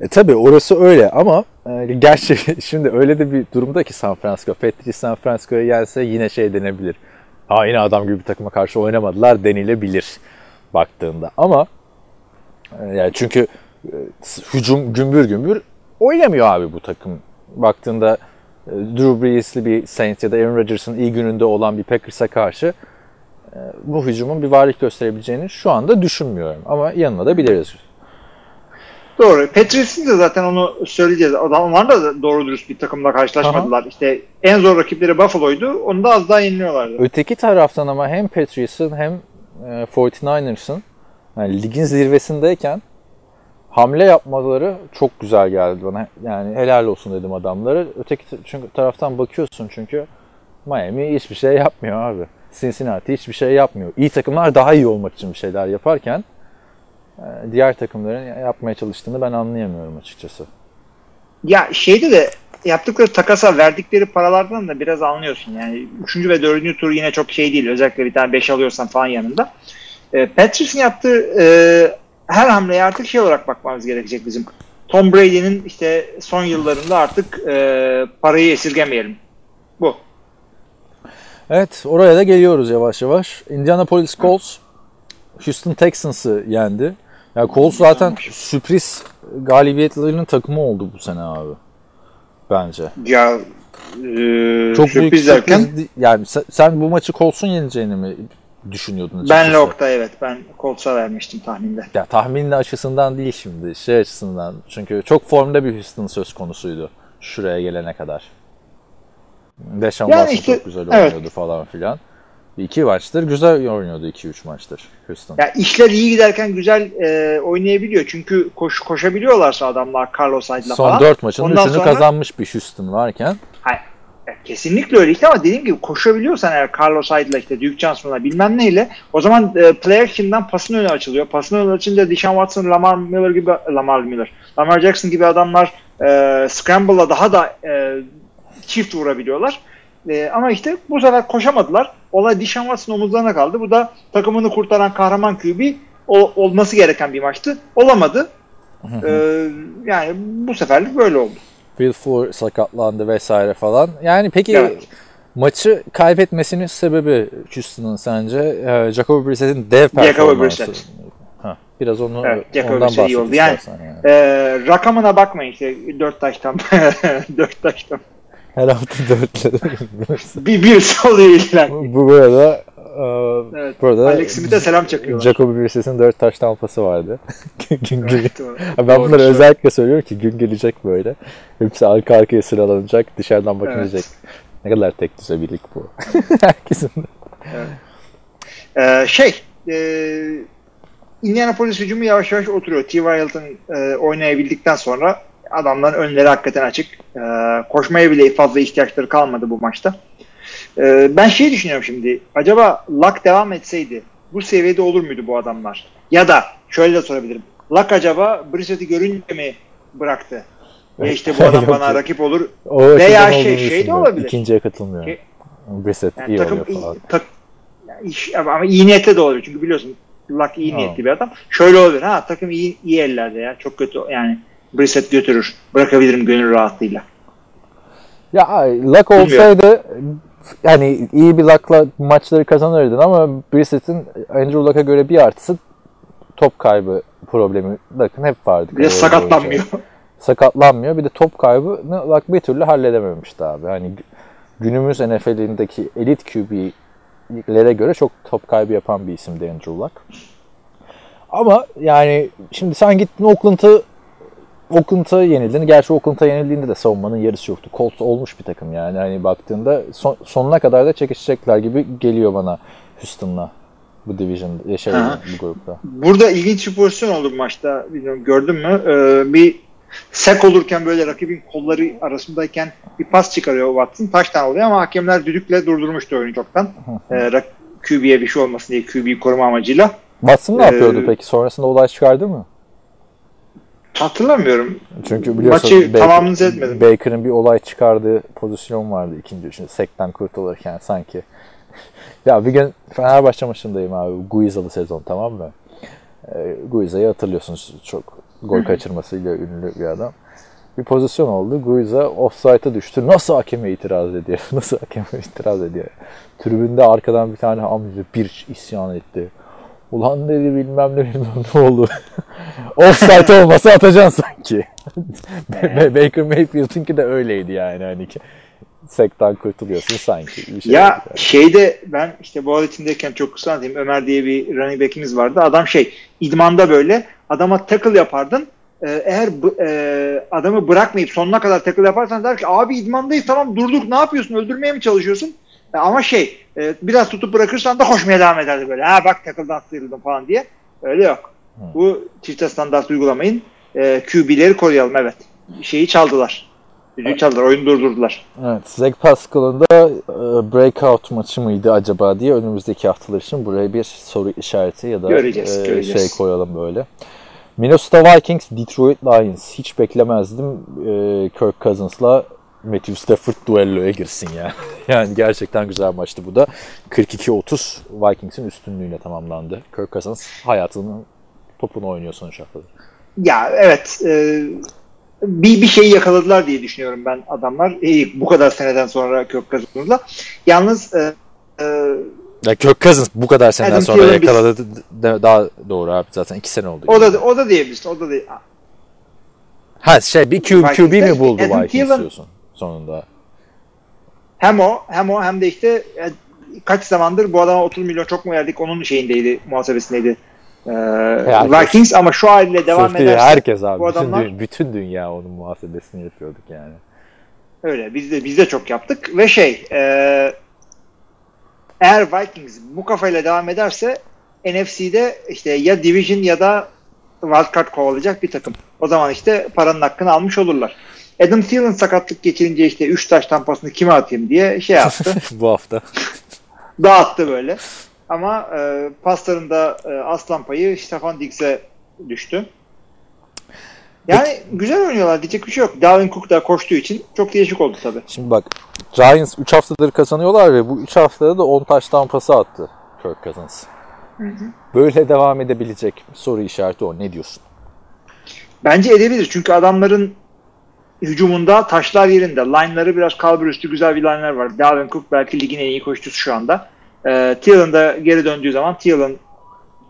E tabii orası öyle ama e, gerçi şimdi öyle de bir durumda ki San Francisco. Patriots San Francisco'ya gelse yine şey denebilir. Ha yine adam gibi bir takıma karşı oynamadılar denilebilir baktığında. Ama e, yani çünkü e, hücum gümbür gümbür oynamıyor abi bu takım. Baktığında Drew Brees'li bir Saints ya da Aaron Rodgers'ın iyi gününde olan bir Packers'a karşı e, bu hücumun bir varlık gösterebileceğini şu anda düşünmüyorum. Ama yanına da biliriz. Doğru. Patriots'ın da zaten onu söyleyeceğiz. Onlar da doğru dürüst bir takımla karşılaşmadılar. İşte en zor rakipleri Buffalo'ydu. Onu da az daha yeniliyorlardı. Öteki taraftan ama hem Patriots'ın hem e, 49ers'ın yani ligin zirvesindeyken hamle yapmaları çok güzel geldi bana. Yani helal olsun dedim adamları. Öteki çünkü taraftan bakıyorsun çünkü Miami hiçbir şey yapmıyor abi. Cincinnati hiçbir şey yapmıyor. İyi takımlar daha iyi olmak için bir şeyler yaparken e, diğer takımların yapmaya çalıştığını ben anlayamıyorum açıkçası. Ya şeyde de yaptıkları takasa verdikleri paralardan da biraz anlıyorsun. Yani 3. ve 4. tur yine çok şey değil. Özellikle bir tane 5 alıyorsan falan yanında. E, Patriots'ın yaptığı e, her hamleye artık şey olarak bakmamız gerekecek bizim. Tom Brady'nin işte son yıllarında artık e, parayı esirgemeyelim. Bu. Evet oraya da geliyoruz yavaş yavaş. Indianapolis Colts Houston Texans'ı yendi. Ya Colts zaten sürpriz galibiyetlerinin takımı oldu bu sene abi. Bence. Ya e, Çok büyük sürpriz derken sürpriz. di- Yani sen, sen bu maçı Colts'un yeneceğini mi düşünüyordun açıkçası. Ben Lock'ta evet. Ben Colts'a vermiştim tahminde. Ya tahminin açısından değil şimdi. Şey açısından. Çünkü çok formda bir Houston söz konusuydu. Şuraya gelene kadar. Deshaun Yani Watson işte, çok güzel evet. oynuyordu falan filan. İki maçtır güzel oynuyordu 2-3 maçtır Houston. Ya işler iyi giderken güzel e, oynayabiliyor. Çünkü koş, koşabiliyorlarsa adamlar Carlos Hyde'la Son falan. 4 maçın Ondan 3'ünü sonra- kazanmış bir Houston varken Hayır. Kesinlikle öyle işte ama dediğim gibi koşabiliyorsan eğer Carlos Hyde'la işte Duke Johnson'la bilmem neyle o zaman e, play action'dan pasın önü açılıyor. Pasın önü açınca Deshaun Watson, Lamar Miller gibi Lamar Miller, Lamar Jackson gibi adamlar e, scramble'la daha da e, çift vurabiliyorlar. E, ama işte bu sefer koşamadılar. Olay Deshaun Watson omuzlarına kaldı. Bu da takımını kurtaran kahraman QB o- olması gereken bir maçtı. Olamadı. E, yani bu seferlik böyle oldu. Will Fuller sakatlandı vesaire falan. Yani peki Evet. maçı kaybetmesinin sebebi Houston'ın sence? Ee, Jacoby Brissett'in dev performansı. Brissett. Ha, biraz onu Evet, Jacoby ondan Brissett iyi oldu. Yani-. Yani. Ee, rakamına bakmayın işte 4 taştan 4 taştan. Her hafta dörtleri. Bir birisi oluyor illa. Bu burada e, Evet. burada Alex Smith'e selam çakıyorlar. Jacoby Brissett'in 4 taş tampası vardı. gün. Evet, doğru. Ben Doğru, bunları doğru. özellikle söylüyorum ki gün gelecek böyle. Hepsi arka arkaya sıralanacak, dışarıdan bakılacak. Evet. Ne kadar tek düze birlik bu. Herkesin. Ee, şey e, Indianapolis hücumu yavaş yavaş oturuyor. T.Y. Hilton e, oynayabildikten sonra adamların önleri hakikaten açık. E, koşmaya bile fazla ihtiyaçları kalmadı bu maçta. E, ben şey düşünüyorum şimdi. Acaba Luck devam etseydi bu seviyede olur muydu bu adamlar? Ya da şöyle de sorabilirim. Luck acaba Brissett'i görünce mi bıraktı? Ve işte bu adam bana rakip olur. O Veya şey- şey de olabilir. İkinciye katılmıyorum. Ki- Brissett Yani iyi takım oluyor falan. tak, iş- ama iyi niyetli de olabilir. Çünkü biliyorsun Luck iyi Ha. niyetli bir adam. Şöyle olabilir. Ha takım iyi, iyi ellerde ya. Çok kötü yani Brissett götürür. Bırakabilirim gönül rahatlığıyla. Ya luck olsaydı yani iyi bir luckla maçları kazanırdın ama Brissett'in Andrew Luck'a göre bir artısı top kaybı problemi Luck'ın hep vardı. Bir de sakatlanmıyor. boyunca. Sakatlanmıyor. Bir de top kaybını Luck bir türlü halledememişti abi. Hani gü- günümüz NFL'indeki elit QB'lere göre çok top kaybı yapan bir isimdi Andrew Luck. Ama yani şimdi sen gittin Oakland'ı Oakland'a yenildin. Gerçi Oakland'a yenildiğinde de savunmanın yarısı yoktu. Colts olmuş bir takım yani. Hani baktığında son- sonuna kadar da çekişecekler gibi geliyor bana Houston'la bu division şey bu grupta. Burada ilginç bir pozisyon oldu bu maçta. Bilmiyorum gördün mü? Ee, bir sek olurken böyle rakibin kolları arasındayken bir pas çıkarıyor Watson. Taştan oluyor ama hakemler düdükle durdurmuştu oyunu çoktan. Ee, QB'ye bir şey olmasın diye QB'yi koruma amacıyla. Watson ne Ee, yapıyordu peki? Sonrasında olay çıkardı mı? Hatırlamıyorum. Çünkü biliyorsun Maçı tamamını seyretmedim. Baker'ın bir olay çıkardığı pozisyon vardı ikinci üçün. Sekten kurtulurken sanki. ya bir gün Fenerbahçe maçındayım abi. Guizalı sezon tamam mı? Ee, Guiza'yı hatırlıyorsunuz çok gol kaçırmasıyla ünlü bir adam. Bir pozisyon oldu. Guiza offside'a düştü. Nasıl hakeme itiraz ediyor? Nasıl hakeme itiraz ediyor? Tribünde arkadan bir tane amca bir isyan etti. Ulan dedi bilmem ne bilmem ne oldu. Offside olmasa atacaksın sanki. Ba- Baker Mayfield'ınki de öyleydi yani. Hani ki sekten kurtuluyorsun sanki. Bir şey Ya yani. şeyde ben işte Boğaziçi'ndeyken çok kısa anlatayım. Ömer diye bir running back'imiz vardı. Adam şey idmanda böyle adama tackle yapardın. Ee, eğer e, adamı bırakmayıp sonuna kadar tackle yaparsan der ki abi idmandayız tamam durduk ne yapıyorsun öldürmeye mi çalışıyorsun? Ama şey e, biraz tutup bırakırsan da koşmaya devam ederdi böyle. Ha bak tackle'dan sıyrıldım falan diye. Öyle yok. Bu çifte standart uygulamayın. E, QB'leri koruyalım evet. Şeyi çaldılar. Düdüğü çaldılar. Oyunu durdurdular. Evet, Zach Pascal'ın da e, breakout maçı mıydı acaba diye önümüzdeki haftalar için buraya bir soru işareti ya da Göreceğiz, e, göreceğiz. şey koyalım böyle. Minnesota Vikings, Detroit Lions. Hiç beklemezdim e, Kirk Cousins'la Matthew Stafford duelloya girsin ya. yani gerçekten güzel maçtı bu da. 42-30 Vikings'in üstünlüğüyle tamamlandı. Kirk Cousins hayatının topunu oynuyor sonuç haftada. Ya evet e, bir bir şeyi yakaladılar diye düşünüyorum ben adamlar. E, bu kadar seneden sonra kök kazanırlar. Yalnız e, e, Ya Kirk Cousins bu kadar seneden Adam sonra biz- yakaladı de- daha doğru abi zaten 2 sene oldu. o da o da diyebilirsin. O da değil. Ha şey bir Q, QB mi buldu Adam Vikings Thielen- diyorsun sonunda? Hem o hem o hem de işte e, kaç zamandır bu adama 30 milyon çok mu verdik onun şeyindeydi, muhasebesindeydi. Ee, Herkes. Vikings ama şu haliyle devam Sırf ederse herkes abi. bu bütün, adamlar dü- bütün dünya onun muhasebesini yapıyorduk yani. öyle. Biz de biz de çok yaptık ve şey e, eğer Vikings bu kafayla devam ederse NFC'de işte ya Division ya da wildcard kovalayacak bir takım. O zaman işte paranın hakkını almış olurlar. Adam Thielen sakatlık geçirince işte 3 taş tampasını kime atayım diye şey yaptı. Bu hafta. dağıttı böyle. Ama e, paslarında e, aslan payı Stefan Diggs'e düştü. Yani güzel oynuyorlar diyecek bir şey yok. Dalvin Cook da koştuğu için çok değişik oldu tabii. Şimdi bak Giants 3 haftadır kazanıyorlar ve bu 3 haftada da 10 taş tampası attı Kirk Cousins. Böyle devam edebilecek mi? Soru işareti o. Ne diyorsun? Bence edebilir çünkü adamların hücumunda taşlar yerinde. Line'ları biraz kalbur üstü güzel bir line'lar var. Dalvin Cook belki ligin en iyi koşucusu şu anda. E, Thielen da geri döndüğü zaman Thielen,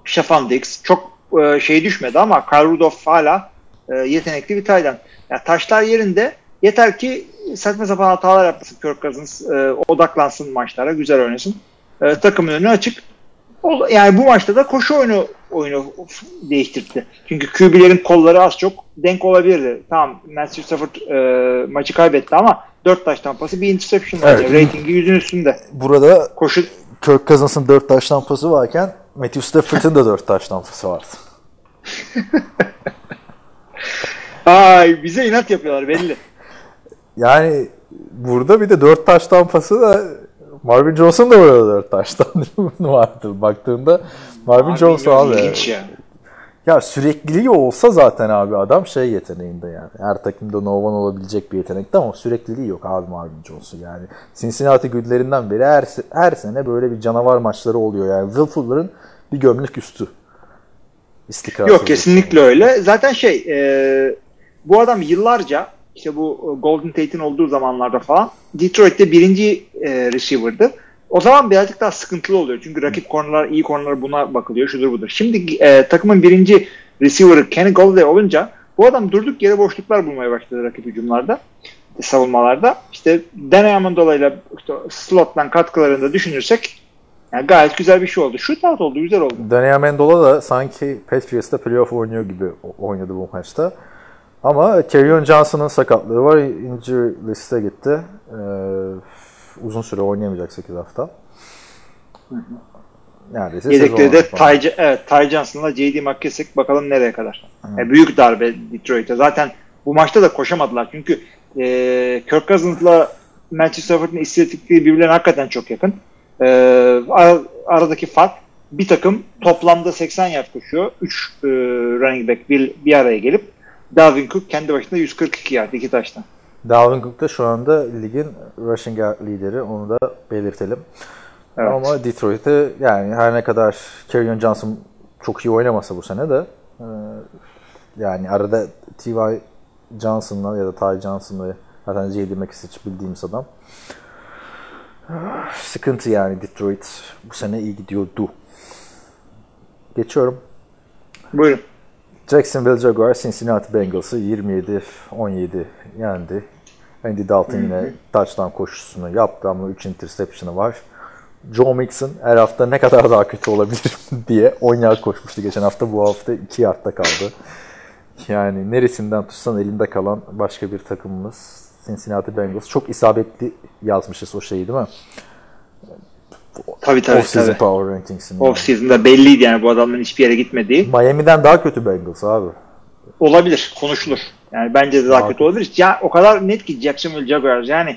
Stefan Diggs çok e, şey düşmedi ama Kyle Rudolph hala e, yetenekli bir taydan. Yani taşlar yerinde yeter ki saçma sapan hatalar yapmasın Kirk Cousins e, odaklansın maçlara güzel oynasın. E, takımın önü açık. Yani bu maçta da koşu oyunu oyunu değiştirdi. Çünkü QB'lerin kolları az çok denk olabilirdi. Tamam Matthew Stafford e, maçı kaybetti ama 4 taş tampası bir interception var. Evet. Ratingi yüzün üstünde. Burada Koşu Kirk Cousins'ın 4 taş tampası varken Matthew Stafford'ın da 4 taş tampası vardı. Ay bize inat yapıyorlar belli. Yani burada bir de 4 taş tampası da Marvin Jones'un da burada 4 taş tampası vardı. Baktığında Marvin Jones abi. İlginç ya. Sürekliliği olsa zaten abi adam şey yeteneğinde yani. Her takımda no one olabilecek bir yetenekte ama sürekliliği yok abi Marvin Jones'u yani. Cincinnati güllerinden beri her, her sene böyle bir canavar maçları oluyor yani. Will Fuller'ın bir gömlek üstü. İstikrarlı. Yok kesinlikle öyle. Zaten şey e, bu adam yıllarca işte bu e, Golden Tate'in olduğu zamanlarda falan Detroit'te birinci e, receiver'dı. O zaman birazcık daha sıkıntılı oluyor. Çünkü rakip kornerlar, iyi kornerlar buna bakılıyor. Şudur budur. Şimdi e, takımın birinci receiver'ı Kenny Golladay olunca bu adam durduk yere boşluklar bulmaya başladı rakip hücumlarda savunmalarda. İşte Dan Amendola'yla işte slottan katkılarını da düşünürsek yani gayet güzel bir şey oldu. Shootout oldu, güzel oldu. Daniel Mendola da sanki Patriots'ta playoff oynuyor gibi oynadı bu maçta. Ama Kerryon Johnson'ın sakatlığı var. Injury liste gitti. Ee, uzun süre oynayamayacak 8 hafta. Neredeyse Yedekleri de. Ty, evet, Ty Johnson'la J.D. McKissick bakalım nereye kadar. Yani büyük darbe Detroit'e. Zaten bu maçta da koşamadılar. Çünkü e, Kirk Cousins'la Matthew Stafford'ın istatistikleri birbirlerine hakikaten çok yakın. E, ar- aradaki fark bir takım toplamda 80 yard koşuyor. 3 e, running back bir, bir araya gelip Dalvin Cook kendi başına 142 yard iki taştan. Dalvin Cook da şu anda ligin rushing lideri. Onu da belirtelim. Evet. Ama Detroit'e yani her ne kadar Kerryon Johnson çok iyi oynamasa bu sene de e, yani arada T.Y. Johnson'la ya da Ty Johnson'la zaten J.D. McKissick bildiğimiz adam. Sıkıntı yani Detroit bu sene iyi gidiyordu. Geçiyorum. Buyurun. Jacksonville Jaguars Cincinnati Bengals'ı 27-17 yendi. Andy Dalton yine touchdown koşusunu yaptı ama 3 interception'ı var. Joe Mixon her hafta ne kadar daha kötü olabilir diye 10 yard koşmuştu geçen hafta. Bu hafta 2 yardta kaldı. Yani neresinden tutsan elinde kalan başka bir takımımız Cincinnati Bengals. Çok isabetli yazmışız o şeyi değil mi? Tabii tabii. Off-season tabii. Power Rankings'ini. Off season'da belliydi yani bu adamların hiçbir yere gitmediği. Miami'den daha kötü Bengals abi. Olabilir, konuşulur. Yani bence de daha Daha kötü olabilir. Ya o kadar net ki Jacksonville Jaguars yani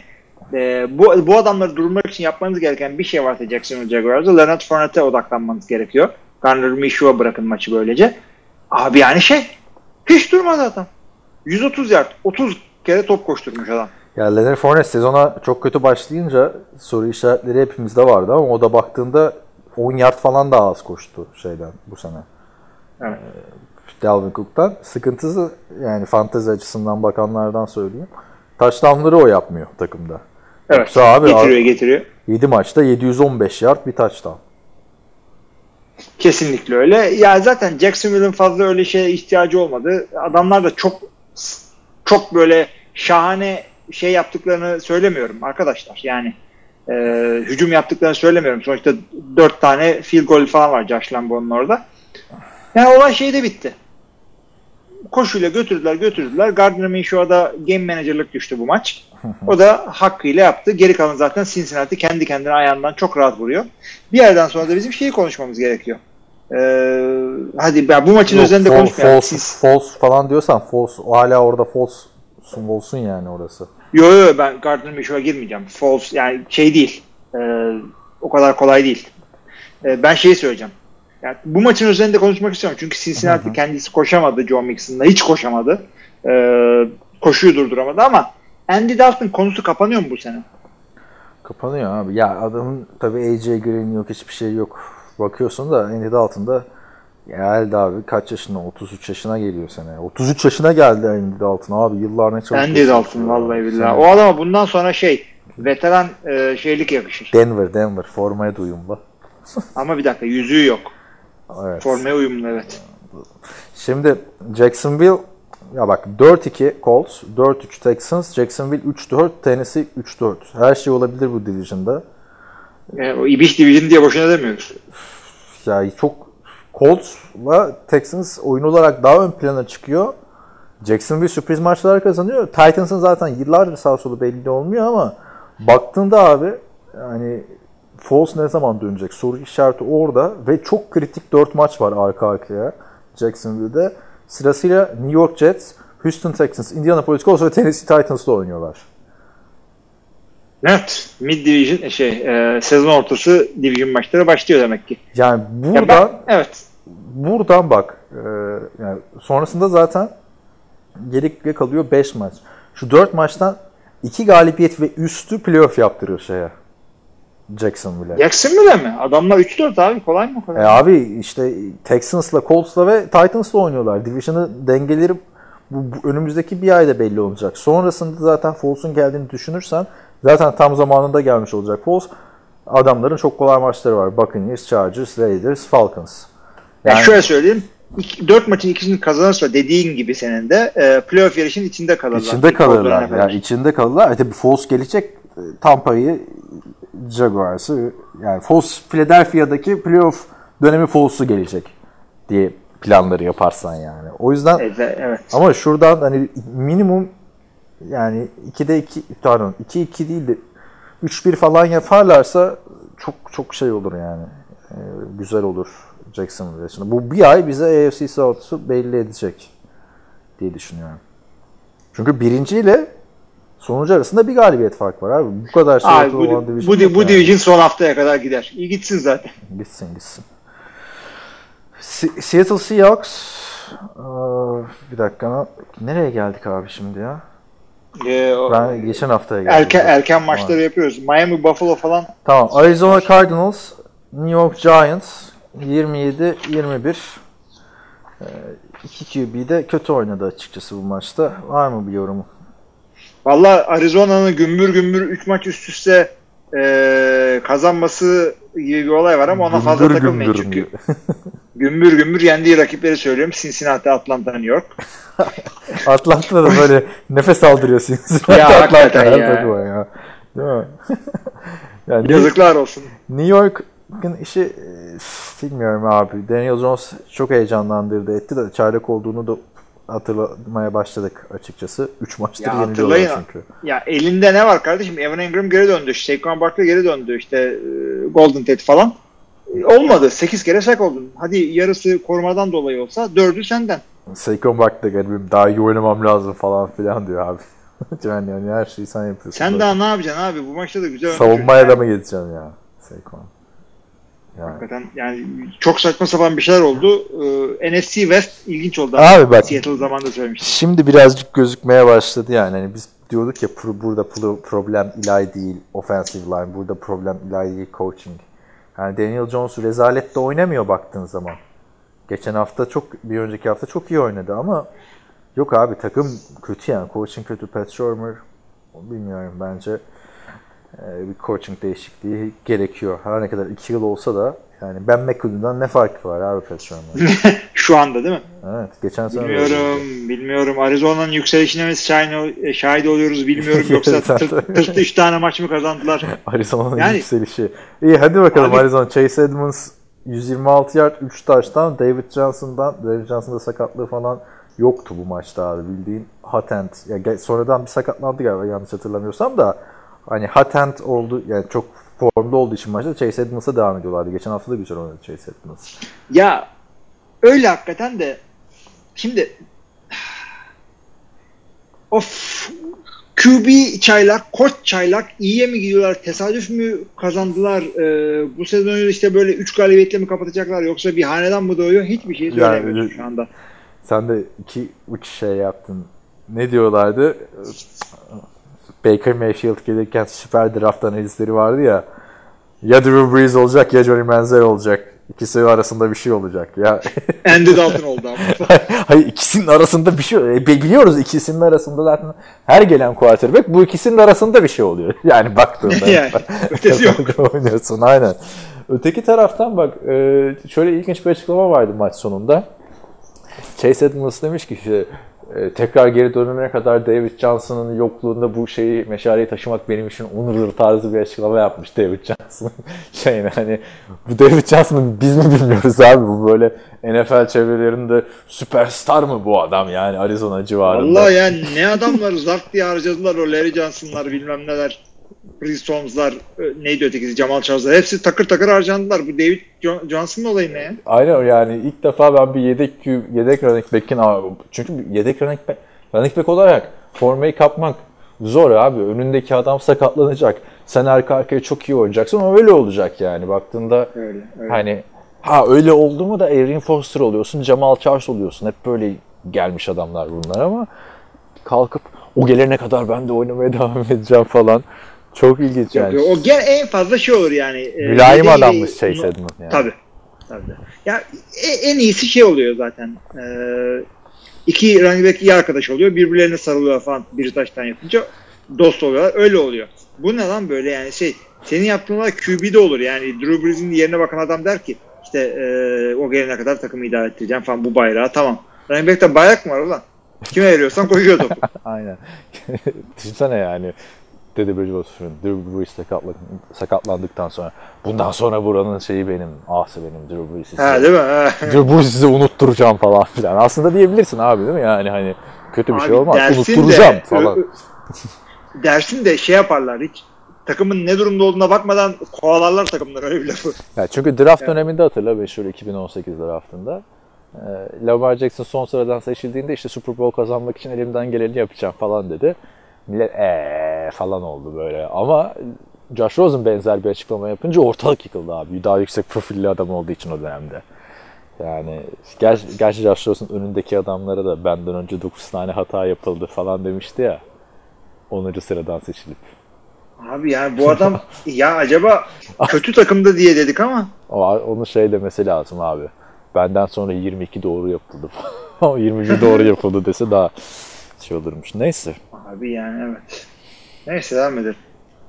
e, bu bu adamları durmak için yapmanız gereken bir şey varsa Jacksonville Jaguars'da Leonard Fournette'e odaklanmanız gerekiyor. Garner Minshew'a bırakın maçı böylece. Abi yani şey hiç durmadı adam. 130 yard, 30 kere top koşturmuş adam. Ya Leonard Fournette sezona çok kötü başlayınca soru işaretleri hepimizde vardı ama o da baktığında 10 yard falan daha az koştu şeyden bu sene. Evet. Ee, Dalvin Cook'tan. Sıkıntısı yani fantezi açısından bakanlardan söyleyeyim. Touchdown'ları o yapmıyor takımda. Evet. Yoksa abi getiriyor getiriyor. 7 maçta 715 yard bir touchdown. Kesinlikle öyle. Ya zaten Jacksonville'ın fazla öyle şeye ihtiyacı olmadı. Adamlar da çok çok böyle şahane şey yaptıklarını söylemiyorum arkadaşlar. Yani e, hücum yaptıklarını söylemiyorum. Sonuçta dört tane field goal falan var Josh Lambo'nun orada. Yani olay şeyde bitti. Koşuyla götürdüler götürdüler. Gardner Minshew'a da game managerlık düştü bu maç. O da hakkıyla yaptı. Geri kalan zaten Cincinnati kendi kendine ayağından çok rahat vuruyor. Bir yerden sonra da bizim şeyi konuşmamız gerekiyor. Ee, hadi ben bu maçın Yok, üzerinde konuşmayalım. false, false falan diyorsan false, hala orada false olsun yani orası. Yo yo ben Gardner Minshew'a girmeyeceğim. False yani şey değil. Ee, o kadar kolay değil. Ee, ben şeyi söyleyeceğim. Yani bu maçın üzerinde konuşmak istiyorum. Çünkü Cincinnati kendisi koşamadı Joe Mixon'la. Hiç koşamadı. Ee, koşuyu durduramadı ama Andy Dalton konusu kapanıyor mu bu sene? Kapanıyor abi. Ya adamın tabii AJ Green yok hiçbir şey yok. Bakıyorsun da Andy Dalton da geldi abi kaç yaşında? 33 yaşına geliyor sene. 33 yaşına geldi Andy Dalton abi. Yıllar ne çabuk Dalton ya. vallahi billahi. O adama bundan sonra şey veteran e, şeylik yakışır. Denver, Denver formaya da uyumlu. Ama bir dakika yüzüğü yok. Evet. Formaya uyumlu evet. Şimdi Jacksonville ya bak 4-2 Colts, 4-3 Texans, Jacksonville 3-4, Tennessee 3-4. Her şey olabilir bu division'da. E, o İbiş Division diye boşuna demiyoruz. Yani çok Colts'la Texans oyun olarak daha ön plana çıkıyor. Jacksonville sürpriz maçlar kazanıyor. Titans'ın zaten yıllardır sağ solu belli olmuyor ama baktığında abi yani Foles ne zaman dönecek? Soru işareti orada ve çok kritik 4 maç var arka arkaya Jacksonville'de. Sırasıyla New York Jets, Houston Texans, Indianapolis Colts ve Tennessee Titans'la oynuyorlar. Evet. Mid Division şey e, sezon ortası Division maçları başlıyor demek ki. Yani Ya buradan ben- evet. buradan bak e, yani sonrasında zaten geri kalıyor 5 maç. Şu 4 maçtan 2 galibiyet ve üstü playoff yaptırıyor şeye. Jacksonville'e. Jacksonville mi? Adamlar 3-4 abi. Kolay mı kadar? E abi işte Texans'la, Colts'la ve Titans'la oynuyorlar. Division'ı dengeleri bu, bu önümüzdeki bir ayda belli olacak. Sonrasında zaten Foles'un geldiğini düşünürsen zaten tam zamanında gelmiş olacak Foles. Adamların çok kolay maçları var. Buccaneers, Chargers, Raiders, Falcons. Yani şöyle söyleyeyim. 4 maçın ikisini kazanırsa dediğin gibi senin de e, playoff yarışın içinde kalırlar. İçinde kalırlar. kadar. Yani içinde kalırlar. E tabii Foles gelecek e, Tampa'yı Jaguars'ı yani Foles Philadelphia'daki playoff dönemi Foles'u gelecek diye planları yaparsan yani. O yüzden Evet, evet. ama şuradan hani minimum yani 2'de 2 pardon 2-2 değil de 3-1 falan yaparlarsa çok çok şey olur yani. Ee, güzel olur Jacksonville için. Bu bir ay bize AFC South'u belli edecek diye düşünüyorum. Çünkü birinci ile sonuncu arasında bir galibiyet fark var abi. Bu kadar şey Abi, bu, olan bu, division bu, yok yani. division son haftaya kadar gider. İyi gitsin zaten. Gitsin gitsin. Se- Seattle Seahawks Aa, bir dakika nereye geldik abi şimdi ya? Ee, Ben geçen haftaya geldim. erken erken maçları yapıyoruz. Miami Buffalo falan Tamam. Arizona Cardinals, New York Giants 27-21. Ee, iki QB de kötü oynadı açıkçası bu maçta. Var mı bir yorumu? Valla Arizona'nın gümbür gümbür 3 maç üst üste e, kazanması gibi bir olay var ama ona fazla Gümbür takılmayın gümbür çünkü gümbür gümbür yendiği rakipleri söylüyorum. Cincinnati, Atlanta, New York. Atlanta'da da böyle nefes aldırıyorsun. Ya, Atlanta ya. ya. Değil mi? yani Yazıklar olsun. New York'ın işi e, bilmiyorum abi. Daniel Jones çok heyecanlandırdı etti de çaylak olduğunu da hatırlamaya başladık açıkçası. 3 maçtır Ya hatırlayın. çünkü. Ya elinde ne var kardeşim? Evan Ingram geri döndü. Saquon Barkley geri döndü. İşte e, Golden Tate falan. Olmadı. 8 kere sak oldun. Hadi yarısı korumadan dolayı olsa 4'ü senden. Saquon da benim daha iyi oynamam lazım falan filan diyor abi. yani, yani her şeyi sen yapıyorsun. Sen zaten. daha ne yapacaksın abi? Bu maçta da güzel Savunmaya da mı geçeceksin ya Saquon? Yani. Hakikaten yani çok saçma sapan bir şeyler oldu. Ee, NFC West ilginç oldu. Abi bak Seattle zamanında söylemiştim. Şimdi birazcık gözükmeye başladı yani. Hani biz diyorduk ya burada pro- problem Eli değil, offensive line. Burada problem Eli değil, coaching. Yani Daniel Jones rezalette oynamıyor baktığın zaman. Geçen hafta çok, bir önceki hafta çok iyi oynadı ama yok abi takım kötü yani. Coaching kötü. Pat Shurmur bilmiyorum bence bir coaching değişikliği gerekiyor. Her ne kadar 2 yıl olsa da Yani Ben McAdoo'dan ne farkı var abi Patrick'den? Şu anda değil mi? evet. Geçen sene Bilmiyorum, bilmiyorum. Arizona'nın yükselişine mi şahit, şahit oluyoruz bilmiyorum. Yoksa tırt, tırt üç tane maç mı kazandılar? Arizona'nın Yani- yükselişi. İyi hadi bakalım Abi- Arizona. Chase Edmonds 126 yard 3 taştan David Johnson'dan David Johnson'da sakatlığı falan yoktu bu maçta abi bildiğin hot end. Ya sonradan bir sakatlandı galiba yanlış hatırlamıyorsam da hani hot end oldu yani çok formda olduğu için maçta Chase Edmonds'a devam ediyorlardı. Geçen hafta da güzel oynadı Chase Edmonds. Ya öyle hakikaten de şimdi of QB çaylak, koç çaylak iyiye mi gidiyorlar? Tesadüf mü kazandılar? Ee, bu sezonu işte böyle 3 galibiyetle mi kapatacaklar yoksa bir hanedan mı doğuyor? Hiçbir şey söylemiyorum Yani- şu anda. Sen de iki uç şey yaptın. Ne diyorlardı? Baker Mayfield gelirken süper draft analizleri vardı ya. Ya Drew Brees olacak ya Johnny Manziel olacak. İkisi arasında bir şey olacak. Ya Andy Dalton oldu ama. Hayır ikisinin arasında bir şey e, biliyoruz ikisinin arasında zaten her gelen quarterback bu ikisinin arasında bir şey oluyor. Yani baktığında. Yani, ötesi yok. oynuyorsun aynen. Öteki taraftan bak e, şöyle ilginç bir açıklama vardı maç sonunda. Chase Edmonds demiş ki işte tekrar geri dönene kadar David Johnson'ın yokluğunda bu şeyi meşaleyi taşımak benim için onurdur tarzı bir açıklama yapmış David Johnson. Şeyine hani bu David Johnson'ı biz mi bilmiyoruz abi bu böyle NFL çevrelerinde süperstar mı bu adam yani Arizona civarında. Allah ya ne adamlar zart diye harcadılar o Larry Johnson'lar bilmem neler. Chris Holmes'lar e, neydi ötekisi Jamal Charles'lar hepsi takır takır harcandılar. Bu David Jo- Johnson'ın olayı ne? Aynen yani ilk defa ben bir yedek yedek running back'in çünkü yedek running back, running back olarak formayı kapmak zor abi. Önündeki adam sakatlanacak. Sen arka arkaya çok iyi oynayacaksın ama öyle olacak yani baktığında Öyle, öyle. hani ha öyle oldu mu da Erin Foster oluyorsun, Jamal Charles oluyorsun. Hep böyle gelmiş adamlar bunlar ama kalkıp o gelene kadar ben de oynamaya devam edeceğim falan. Çok ilginç yani. yok, o gel en fazla şey olur yani. e, Mülayim yedeği- adammış Chase Edmonds yani. Tabii. Tabii. Ya e- en iyisi şey oluyor zaten. Ee, iki running back iyi arkadaş oluyor. Birbirlerine sarılıyor falan bir taştan yapınca dost oluyorlar. Öyle oluyor. Bu ne lan böyle yani şey senin yaptığın olay QB'de olur. Yani Drew Brees'in yerine bakan adam der ki işte e, o gelene kadar takımı idare ettireceğim falan bu bayrağı tamam. Running back'te bayrak mı var ulan? Kime veriyorsan koşuyor topu. Aynen. Düşünsene yani. Teddy Bridgewater'ın Drew Brees sakatlan- sakatlandıktan sonra bundan sonra buranın şeyi benim, ahsı benim Drew Brees'i. ha değil mi? Drew Brees'i size unutturacağım falan filan. Aslında diyebilirsin abi değil mi? Yani hani kötü bir şey Abi olmaz. dersin Unutturacağım de, falan. dersin de şey yaparlar hiç takımın ne durumda olduğuna bakmadan kovalarlar takımlar öyle bir lafı. Ya çünkü draft döneminde hatırla meşhur 2018 draftında. Ee, Lamar Jackson son sıradan seçildiğinde işte Super Bowl kazanmak için elimden geleni yapacağım falan dedi. Millet eee falan oldu böyle. Ama Josh Rosen benzer bir açıklama yapınca ortalık yıkıldı abi. Daha yüksek profilli adam olduğu için o dönemde. Yani ger gerçi Josh Rosen önündeki adamlara da benden önce 9 tane hata yapıldı falan demişti ya. 10. sıradan seçilip. Abi yani bu adam ya acaba kötü takımda diye dedik ama Ama onun şey demesi lazım abi. Benden sonra 22 doğru yapıldı falan. 21 doğru yapıldı dese daha şey olurmuş. Neyse. Abi yani evet. Neyse devam edelim.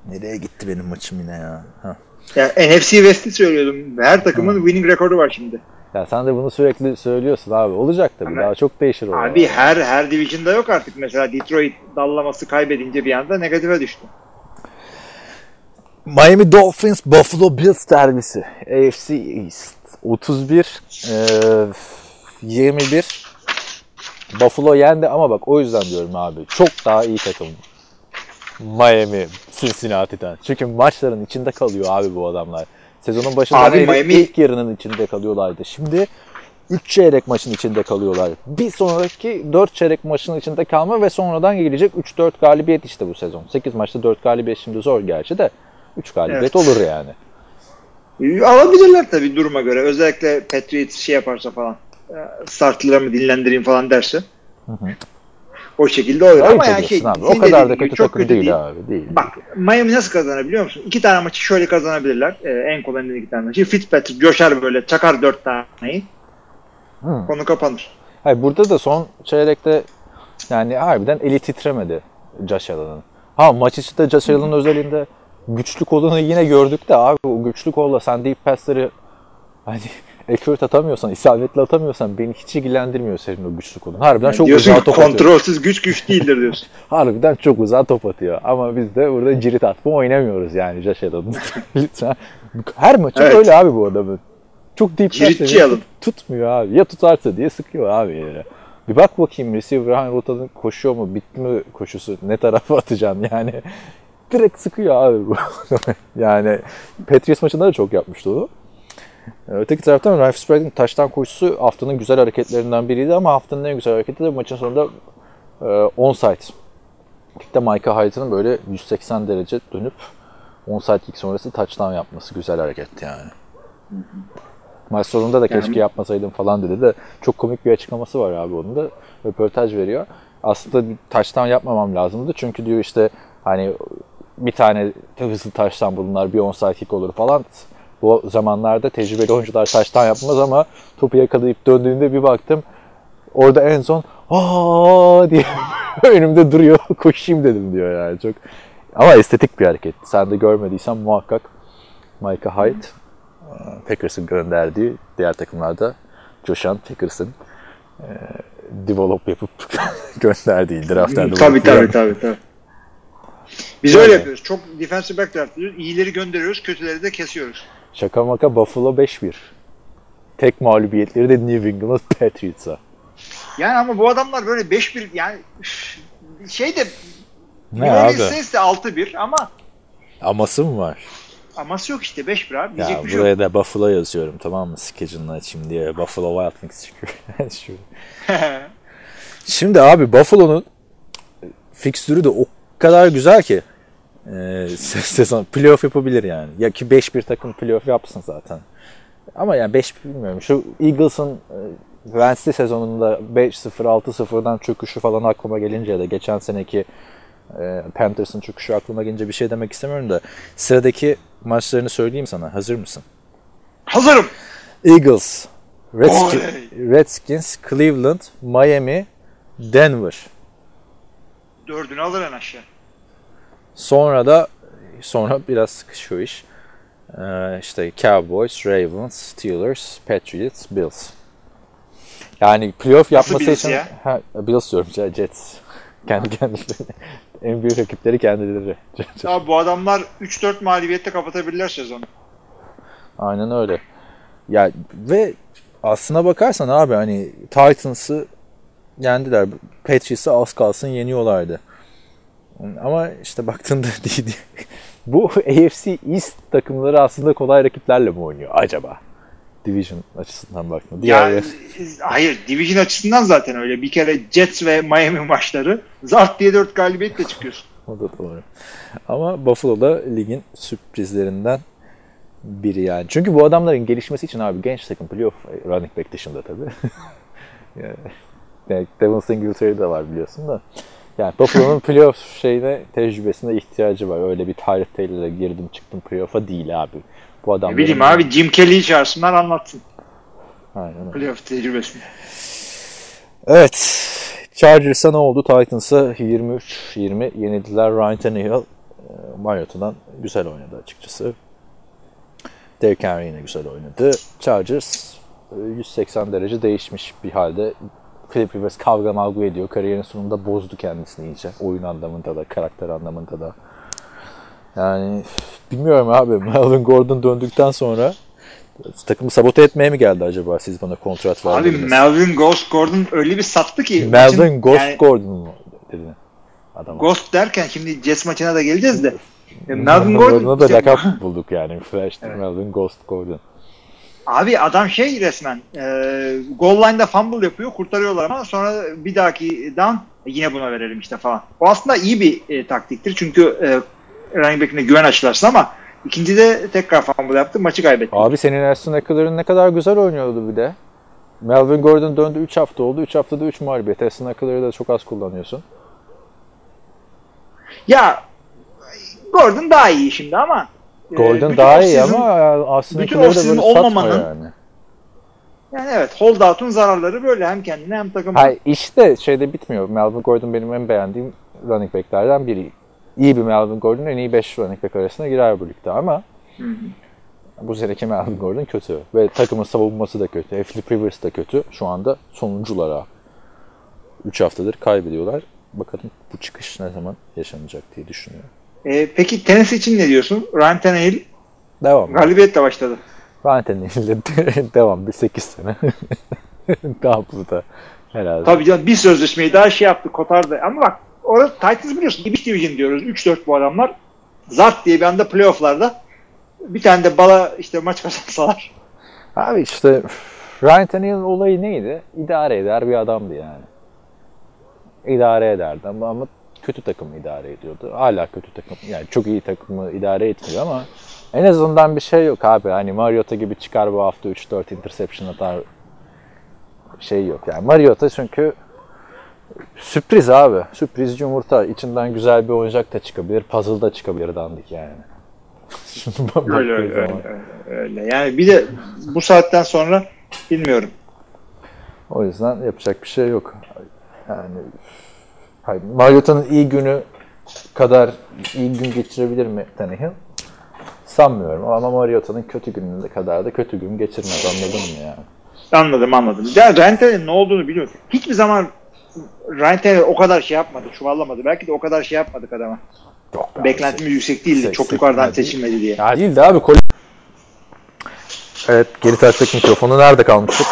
Nereye gitti benim maçım yine ya? Ha. Ya NFC West'i söylüyordum. Her takımın winning rekoru var şimdi. Ya sen de bunu sürekli söylüyorsun abi. Olacak tabii. Ama- Daha çok değişir o. Abi her her division'da yok artık. Mesela Detroit dallaması kaybedince bir anda negatife düştü. Miami Dolphins Buffalo Bills derbisi. AFC East. 31 e, 21 Buffalo yendi ama bak o yüzden diyorum abi. Çok daha iyi takım. Miami Cincinnati'den. Çünkü maçların içinde kalıyor abi bu adamlar. Sezonun başında Abi Miami- ilk yarının içinde kalıyorlardı. Şimdi 3 çeyrek maçın içinde kalıyorlar. Bir sonraki 4 çeyrek maçın içinde kalma ve sonradan gelecek 3-4 galibiyet işte bu sezon. 8 maçta 4 galibiyet şimdi zor gerçi de 3 galibiyet olur yani. Alabilirler tabii duruma göre. Özellikle Patriots şey yaparsa falan. E, Startlarımı dinlendireyim falan derse. O şekilde olur. Ama yani şey, abi. O kadar da gibi kötü çok takım değil, abi. Değil. Bak Miami nasıl kazanabiliyor musun? İki tane maçı şöyle kazanabilirler. Ee, en kolay iki tane maçı. Fitzpatrick coşar böyle çakar dört taneyi. Hı. Konu kapanır. Hayır burada da son çeyrekte yani harbiden eli titremedi Josh Allen'ın. Ha maç içinde Josh Allen'ın özelinde güçlü kolunu yine gördük de abi o güçlü kolla sen deep pass'ları Hani accurate atamıyorsan, isabetli atamıyorsan beni hiç ilgilendirmiyor senin o güçlü kolun. Harbiden çok diyorsun uzağa top atıyor. kontrolsüz güç güç değildir diyorsun. Harbiden çok uzağa top atıyor. Ama biz de burada cirit atma oynamıyoruz yani Allen'ın. Lütfen. Her maçı Evet. öyle abi bu adamın. Çok deep Ciritçi tut- tutmuyor abi. Ya tutarsa diye sıkıyor abi yere. Bir bak bakayım receiver hangi rotadan koşuyor mu, bitti mi koşusu, ne tarafa atacağım yani. Direkt sıkıyor abi bu. yani Patriots maçında da çok yapmıştı o. Öteki taraftan Ryan Fitzpatrick'in taştan koşusu haftanın güzel hareketlerinden biriydi ama haftanın en güzel hareketi de maçın sonunda e, onside. İlk de Micah Hyde'ın böyle 180 derece dönüp onside kick sonrası touchdown yapması güzel hareketti yani. Maç sonunda da keşke yapmasaydım falan dedi de çok komik bir açıklaması var abi onun da. Röportaj veriyor. Aslında touchdown yapmamam lazımdı çünkü diyor işte hani bir tane hızlı touchdown bulunlar bir onside kick olur falan. Bu zamanlarda tecrübeli oyuncular touchdown yapmaz ama topu yakalayıp döndüğünde bir baktım orada en son aa diye önümde duruyor koşayım dedim diyor yani çok ama estetik bir hareket. Sen de görmediysen muhakkak Micah Hyde e, Packers'ın gönderdiği diğer takımlarda coşan Packers'ın e, develop yapıp gönderdiği draftlarda. tabii tabii tabii tabii. Biz öyle yapıyoruz. Çok defensive back draft ediyoruz. İyileri gönderiyoruz, kötüleri de kesiyoruz. Şaka maka Buffalo 5-1. Tek mağlubiyetleri de New England Patriots'a. Yani ama bu adamlar böyle 5-1 yani şey de Ne New abi? Orleans Saints de 6-1 ama Aması mı var? aması yok işte 5-1 abi. Ya bir şey yok. buraya da Buffalo yazıyorum tamam mı? Schedule'ını açayım diye. Buffalo Wild Wings çıkıyor. Şimdi abi Buffalo'nun fikstürü de o kadar güzel ki e, se- sezon playoff yapabilir yani. Ya ki 5-1 takım playoff yapsın zaten. Ama yani 5 bilmiyorum. Şu Eagles'ın e, Wednesday sezonunda 5-0 6-0'dan çöküşü falan aklıma gelince ya da geçen seneki e, Panthers'ın çöküşü aklıma gelince bir şey demek istemiyorum da sıradaki maçlarını söyleyeyim sana. Hazır mısın? Hazırım. Eagles, Redskins, Redskins, Cleveland, Miami, Denver. Dördünü alır en aşağı. Sonra da sonra biraz sıkışıyor iş. Ee, işte Cowboys, Ravens, Steelers, Patriots, Bills. Yani playoff yapması Bills için ya? ha, Bills diyorum ya, Jets. Kendi kendileri. en büyük rakipleri kendileri. Abi bu adamlar 3-4 mağlubiyette kapatabilirler sezonu. Aynen öyle. Ya ve aslına bakarsan abi hani Titans'ı yendiler. Patriots'ı az kalsın yeniyorlardı. Ama işte baktığında değil. Bu AFC East takımları aslında kolay rakiplerle mi oynuyor acaba? Division açısından baktığında. Diğer Yani, hayır division açısından zaten öyle. Bir kere Jets ve Miami maçları zart diye 4 galibiyetle çıkıyorsun. O da doğru. Ama Buffalo'da ligin sürprizlerinden biri yani. Çünkü bu adamların gelişmesi için abi genç takım playoff running back dışında tabii. yani, Devin Singletary de var biliyorsun da. Yani Buffalo'nun playoff şeyine tecrübesine ihtiyacı var. Öyle bir Tyrod Taylor'la girdim çıktım playoff'a değil abi. Bu Ne adamların... bileyim abi Jim Kelly'yi çağırsınlar anlatsın Aynen playoff tecrübesini. Evet. Chargers'a ne oldu? Titans'a 23-20 yenildiler. Ryan Tannehill e, Mariota'dan güzel oynadı açıkçası. Derrick Henry yine güzel oynadı. Chargers e, 180 derece değişmiş bir halde. Philip Rivers kavga mavga ediyor. Kariyerin sonunda bozdu kendisini iyice. Oyun anlamında da, karakter anlamında da. Yani bilmiyorum abi. Melvin Gordon döndükten sonra takımı sabote etmeye mi geldi acaba siz bana kontrat Abi verdiniz? Melvin Ghost Gordon öyle bir sattı ki. Melvin maçın- Ghost yani Gordon mu dedi adam. Ghost derken şimdi Jets maçına da geleceğiz de. Melvin Gordon Gordon'a da işte- lakap bulduk yani. Flash Melvin Ghost Gordon. Abi adam şey resmen e, goal line'da fumble yapıyor kurtarıyorlar ama sonra bir dahaki down yine buna verelim işte falan. O aslında iyi bir e, taktiktir çünkü e, running back'ine güven aşılarsın ama ikincide tekrar fumble yaptı maçı kaybetti. Abi senin Aston Eckler'ın ne kadar güzel oynuyordu bir de. Melvin Gordon döndü 3 hafta oldu. 3 haftada 3 mağlubiyet. Aston Eckler'ı da çok az kullanıyorsun. Ya Gordon daha iyi şimdi ama e, Gordon bütün daha iyi ama Aston bütün offseason olmamanın- yani. yani evet holdout'un zararları böyle hem kendine hem takıma. Hayır işte şeyde bitmiyor. Melvin Gordon benim en beğendiğim running back'lerden biri. İyi bir Melvin Gordon en iyi 5 running back arasına girer bu ligde ama Bu seneki Melvin Gordon kötü. Ve takımın savunması da kötü. Philip Rivers da kötü. Şu anda sonuncular abi. 3 haftadır kaybediyorlar. Bakalım bu çıkış ne zaman yaşanacak diye düşünüyorum. E, peki tenis için ne diyorsun? Ryan Tannehill Devam. galibiyetle başladı. Ryan Tannehill'le devam bir 8 sene. daha burada herhalde. Tabii canım bir sözleşmeyi daha şey yaptı kotardı. Ama bak orada Titans biliyorsun Division Division diyoruz. 3-4 bu adamlar. Zart diye bir anda playofflarda bir tane de bala işte maç kazansalar. Abi işte Ryan Tannehill olayı neydi? İdare eder bir adamdı yani. İdare ederdi ama kötü takımı idare ediyordu. Hala kötü takım. Yani çok iyi takımı idare etmiyor ama en azından bir şey yok abi. Hani Mariota gibi çıkar bu hafta 3-4 interception atar şey yok. Yani Mariota çünkü sürpriz abi. Sürpriz yumurta. İçinden güzel bir oyuncak da çıkabilir. Puzzle da çıkabilir dandik yani. Öyle öyle, öyle öyle. Yani bir de bu saatten sonra bilmiyorum. O yüzden yapacak bir şey yok. Yani Mariota'nın iyi günü kadar iyi gün geçirebilir mi Tannehill? Sanmıyorum ama Mariota'nın kötü gününde kadar da kötü gün geçirmez anladın mı yani? Anladım anladım. Ya Ryan ne olduğunu biliyorum. Hiçbir zaman Ryan Tannehill o kadar şey yapmadı, çuvallamadı. Belki de o kadar şey yapmadık adama. Yok Beklentimiz yüksek değildi. Çok yukarıdan seçilmedi diye. Ya değildi abi. Kol- evet geri taraftaki mikrofonu nerede kalmıştık?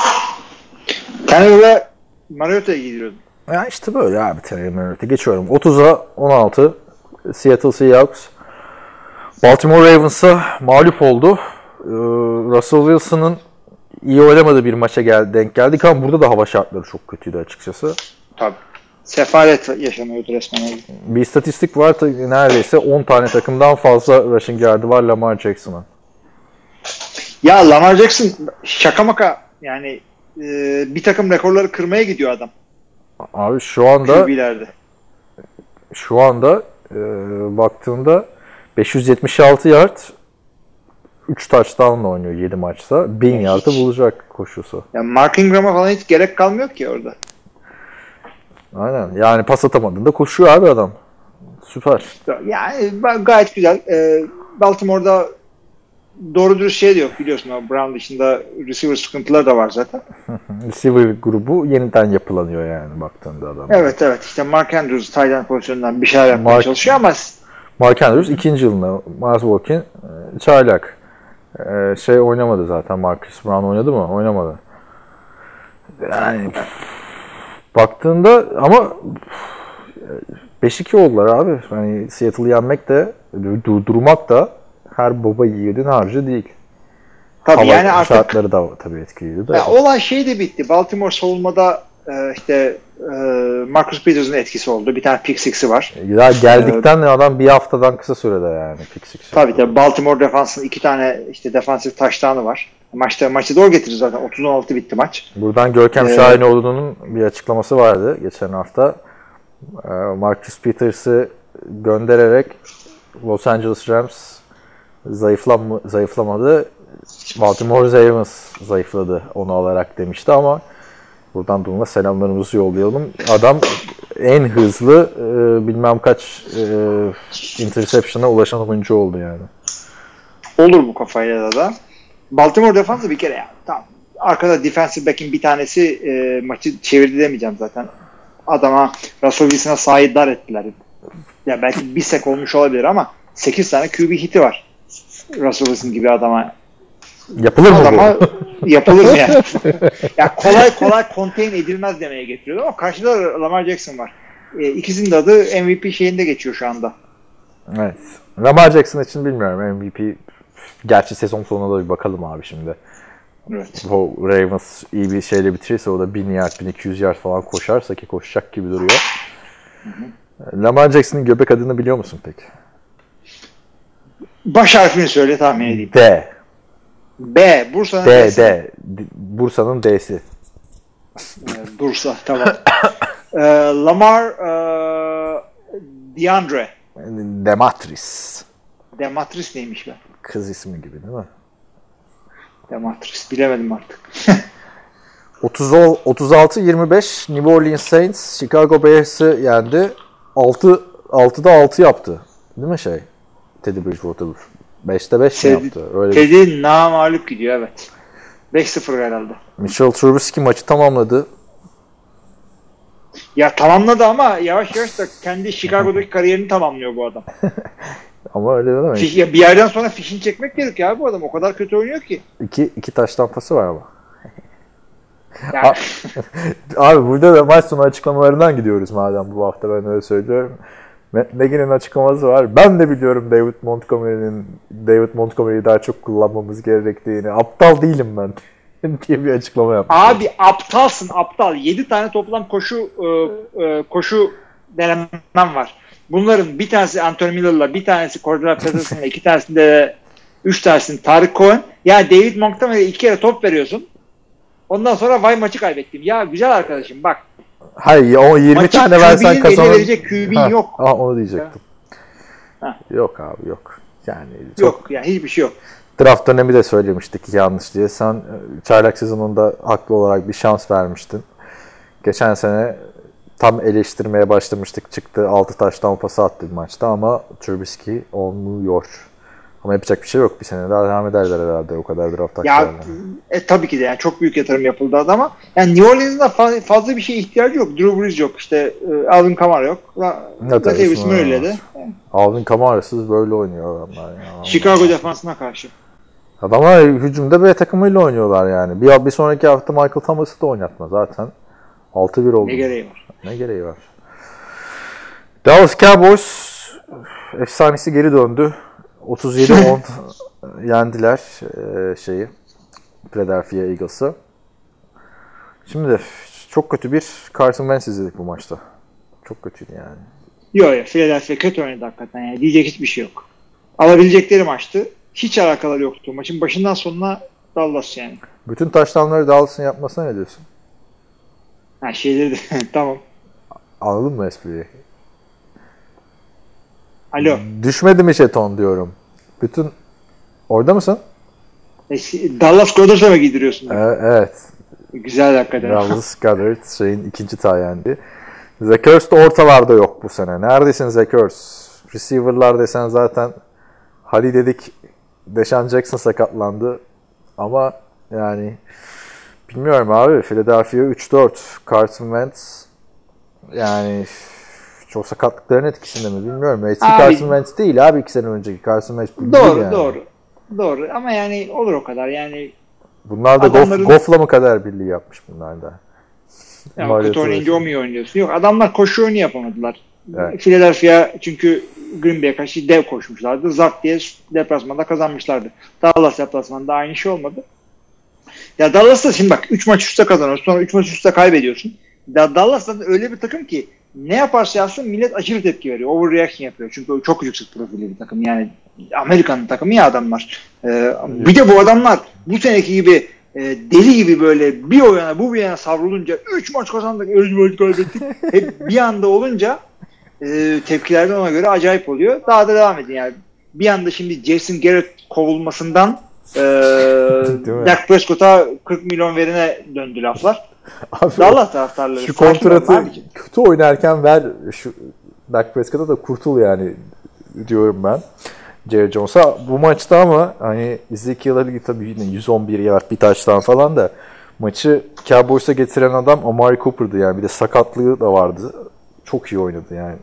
Tannehill'e Mariota'ya gidiyordu. Ya işte böyle abi Tannehill Mariota. Geçiyorum. 30'a 16 Seattle Seahawks Baltimore Ravens'a mağlup oldu. Ee, Russell Wilson'ın iyi oynamadığı bir maça gel denk geldik ama burada da hava şartları çok kötüydü açıkçası. Tabii. Sefalet yaşanıyordu resmen. Bir istatistik var neredeyse 10 tane takımdan fazla rushing yard'ı var Lamar Jackson'a. Ya Lamar Jackson şaka maka yani e, bir takım rekorları kırmaya gidiyor adam. Abi şu anda QB'lerde. şu anda e, baktığında 576 yard 3 touchdown'la oynuyor 7 maçta. 1000 yard'ı bulacak koşusu. Yani Mark Ingram'a falan hiç gerek kalmıyor ki orada. Aynen. Yani pas atamadığında koşuyor abi adam. Süper. Yani ben- gayet güzel. E, Baltimore'da doğru dürüst şey de yok biliyorsun o Brown dışında receiver sıkıntıları da var zaten. Receiver grubu yeniden yapılanıyor yani baktığında adam. Evet evet işte Mark Andrews tight pozisyonundan bir şeyler yapmaya Mark- çalışıyor ama Mark Andrews ikinci yılında. Miles Walkin e, çaylak. E, şey oynamadı zaten. Marcus Brown oynadı mı? Oynamadı. Yani baktığında ama 5-2 oldular abi. Hani Seattle'ı yenmek de durdurmak da her baba yiğidin harcı değil. tabii Hava yani artık şartları da tabii etkiliydi de. Ya olan şey de bitti. Baltimore savunmada e, işte e, Marcus Peters'ın etkisi oldu. Bir tane pick six'i var. Ya geldikten adam bir haftadan kısa sürede yani pick six Tabii tabii Baltimore defansının iki tane işte defansif taştanı var. Maçta maçı doğru getirir zaten. 30-16 bitti maç. Buradan Görkem Ee, Şahinoğlu'nun bir açıklaması vardı geçen hafta. Ee, Marcus Peters'ı göndererek Los Angeles Rams zayıflam zayıflamadı. Baltimore Ravens zayıfladı onu alarak demişti ama buradan Dunla selamlarımızı yollayalım. Adam en hızlı e, bilmem kaç e, interception'a ulaşan oyuncu oldu yani. Olur bu kafayla da da. Baltimore defansı bir kere ya. Tamam. Arkada defensive back'in bir tanesi e, maçı çevirdi demeyeceğim zaten. Adama Russell Wilson'a sahip dar ettiler. Ya belki bir sek olmuş olabilir ama 8 tane QB hiti var. Russell Wilson gibi adama Yapılır mı adama bu? yapılır mı yani? ya kolay kolay contain edilmez demeye getiriyor ama karşıda Lamar Jackson var. E, ikisinin de adı MVP şeyinde geçiyor şu anda. Evet. Lamar Jackson için bilmiyorum MVP. Gerçi sezon sonuna da bir bakalım abi şimdi. Evet. O Ravens iyi bir şeyle bitirirse o da 1000 yard, 1200 yard falan koşarsa ki koşacak gibi duruyor. Lamar Jackson'ın göbek adını biliyor musun peki? Baş harfini söyle tahmin edeyim. D. B. Bursa'nın D, D'si. D. Bursa'nın D'si. Bursa tamam. Ee, Lamar e, DeAndre. Dematris. Dematris neymiş be? Kız ismi gibi değil mi? Dematris bilemedim artık. 30 36-25 New Orleans Saints Chicago Bears'ı yendi. 6 6'da 6 yaptı. Değil mi şey? Teddy Bridgewater. 5'te 5 mi Teddy- yaptı? Öyle bir Teddy namalip gidiyor evet. 5-0 herhalde. Mitchell Trubisky maçı tamamladı. Ya tamamladı ama yavaş yavaş da kendi Chicago'daki kariyerini tamamlıyor bu adam. Ama öyle demeyin. Fiş- ya bir yerden sonra fişini çekmek gerekiyor abi bu adam. O kadar kötü oynuyor ki. İki, iki taştan pası var ama. Yani, Abi burada da maç sonu açıklamalarından gidiyoruz madem bu hafta ben öyle söylüyorum. Nagy'nin açıklaması var. Ben de biliyorum David Montgomery'nin David Montgomery'i daha çok kullanmamız gerektiğini. Aptal değilim ben diye bir açıklama yaptı. abi aptalsın aptal. 7 tane toplam koşu e, e, koşu denemem var. Bunların bir tanesi Anthony Miller'la, bir tanesi Cordell Patterson'la, iki tanesinde de üç tanesini Tarık Cohen. Ya David Montgomery'e iki kere top veriyorsun. Ondan sonra vay maçı kaybettim. Ya güzel arkadaşım bak. Hayır o 20 Maçı tane versen kazanır. verecek QB'in Ha, yok. ha, onu diyecektim. Ha. Yok abi yok. Yani çok Yok yani hiçbir şey yok. Draft dönemi de söylemiştik yanlış diye. Sen e, çaylak sezonunda haklı olarak bir şans vermiştin. Geçen sene tam eleştirmeye başlamıştık. Çıktı 6 taştan pası attı bir maçta ama Trubisky olmuyor. Ama yapacak bir şey yok. Bir sene daha devam ederler herhalde o kadar draft Ya e, tabii ki de yani çok büyük yatırım yapıldı adama. Yani New Orleans'ın da fa- fazla bir şeye ihtiyacı yok. Drew Brees yok. işte e, Alvin Kamara yok. Ne Latavius Murray'le de. Alvin Kamara'sız böyle oynuyor adamlar. Ya. Chicago defansına karşı. Adamlar hücumda B takımıyla oynuyorlar yani. Bir, bir sonraki hafta Michael Thomas'ı da oynatma zaten. 6-1 oldu. Ne gereği var? Ne gereği var? Dallas Cowboys efsanesi geri döndü. 37-10 yendiler e, şeyi Philadelphia Eagles'ı. Şimdi çok kötü bir Carson Wentz izledik bu maçta. Çok kötüydü yani. Yok yok Philadelphia kötü oynadı hakikaten yani. Diyecek hiçbir şey yok. Alabilecekleri maçtı. Hiç alakaları yoktu. Maçın başından sonuna Dallas yani. Bütün taştanları Dallas'ın yapmasına ne diyorsun? Ha şeyleri de tamam. Anladın mı espriyi? Alo. Düşmedi mi jeton diyorum. Bütün Orada mısın? E, Dallas Goddard'a mı giydiriyorsun? E, evet. Güzel hakikaten. Dallas Goddard şeyin ikinci tayendi. Ertz de ortalarda yok bu sene. Neredesin Ertz? Receiver'lar desen zaten Hali dedik Deshaun Jackson sakatlandı. Ama yani bilmiyorum abi. Philadelphia 3-4. Carson Wentz yani çok sakatlıkların etkisinde mi bilmiyorum. Eski Abi- Carson Wentz değil abi iki sene önceki Carson Wentz. değil Doğru yani. doğru. Doğru ama yani olur o kadar yani Bunlar da Adamların- Goff, Goff'la mı kadar birliği yapmış bunlar da. Mariota kötü oynayınca o mu oynuyorsun? Yok adamlar koşu oyunu yapamadılar. Evet. Philadelphia çünkü Green Bay'e karşı dev koşmuşlardı. Zart diye deplasmanda kazanmışlardı. Dallas deplasmanda aynı şey olmadı. Ya Dallas'ta şimdi bak 3 maç üstte kazanıyorsun sonra 3 maç üstte kaybediyorsun. Da Dallas da öyle bir takım ki ne yaparsa yapsın millet aşırı tepki veriyor. Overreaction yapıyor. Çünkü çok yüksek profilli bir takım. Yani Amerikan takımı ya adamlar. Ee, bir de bu adamlar bu seneki gibi e, deli gibi böyle bir o yana bu bir yana savrulunca 3 maç kazandık 3 maç kaybettik. Hep bir anda olunca e, tepkilerden ona göre acayip oluyor. Daha da devam edin yani. Bir anda şimdi Jason Garrett kovulmasından e? Dak Prescott'a 40 milyon verine döndü laflar. Abi, Dallas taraftarları. Şu kontratı kötü oynarken ver şu Dak Prescott'a da kurtul yani diyorum ben. Jerry Jones'a bu maçta ama hani Ezekiel Elliott tabii yine 111 yard bir taştan falan da maçı Cowboys'a getiren adam Amari Cooper'dı yani bir de sakatlığı da vardı. Çok iyi oynadı yani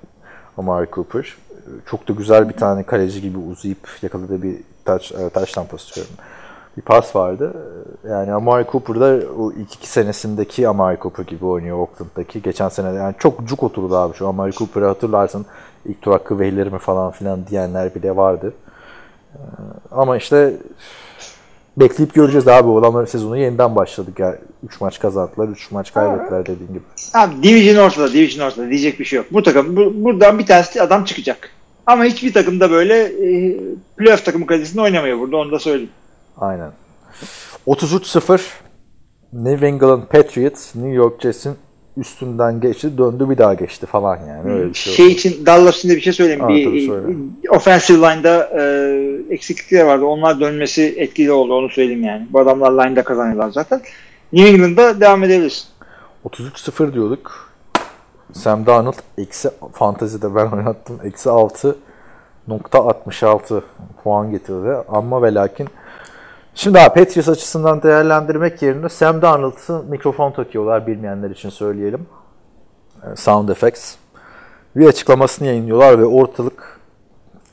Amari Cooper. Çok da güzel bir tane kaleci gibi uzayıp yakaladığı bir taç, e, taştan pas diyorum. Bir pas vardı. Yani Amari Cooper da o ilk iki senesindeki Amari Cooper gibi oynuyor Oakland'daki. Geçen sene yani çok cuk oturdu abi şu Amari Cooper'ı hatırlarsın. İlk tur hakkı verilir mi falan filan diyenler bile vardı. Ee, Ama işte bekleyip göreceğiz abi. O adamların sezonu yeniden başladık. Yani 3 maç kazandılar, 3 maç kaybettiler dediğin gibi. Abi division ortada, division ortada diyecek bir şey yok. Bu takım bu, buradan bir tanesi adam çıkacak. Ama hiçbir takım da böyle e, playoff takımı kalitesinde oynamıyor burada onu da söyleyeyim. Aynen. 33-0 New England Patriots New York Jets'in üstünden geçti. Döndü bir daha geçti falan yani. Öyle bir şey, Şey oldu. için Dallas için de bir şey söyleyeyim. Ha, bir, söyle. e, offensive line'da e, eksiklikler vardı. Onlar dönmesi etkili oldu onu söyleyeyim yani. Bu adamlar line'da kazanıyorlar zaten. New England'da devam edebiliriz. 33-0 diyorduk. Sam Darnold eksi fantezide ben oynattım. Eksi 6 nokta 66 puan getirdi. Ama ve lakin Şimdi abi Patriots açısından değerlendirmek yerine Sam Darnold'ı mikrofon takıyorlar bilmeyenler için söyleyelim. Ee, Sound Effects. Bir açıklamasını yayınlıyorlar ve ortalık